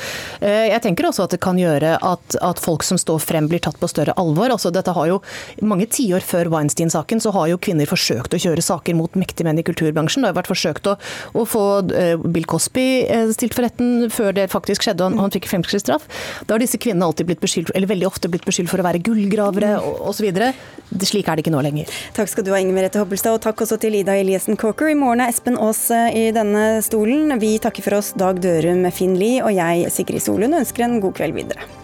Jeg tenker også at det kan gjøre at, at, folk som står frem blir tatt på større alvor. Altså, dette har jo Mange tiår før Weinstein-saken så har jo kvinner forsøkt å kjøre saker mot mektige menn i kulturbransjen. Det har vært forsøkt å, å få Eh, Bill Cosby eh, stilt for retten før det faktisk skjedde og han fikk fengselsstraff. Da har disse kvinnene alltid blitt beskyldt, eller veldig ofte blitt beskyldt for å være gullgravere osv. Slik er det ikke nå lenger. Takk skal du ha, Inger Merete Hobbelstad, og takk også til Ida Eliassen Corker. I morgen er Espen Aas eh, i denne stolen. Vi takker for oss Dag Dørum, Finn Lie og jeg, Sigrid Solund, ønsker en god kveld videre.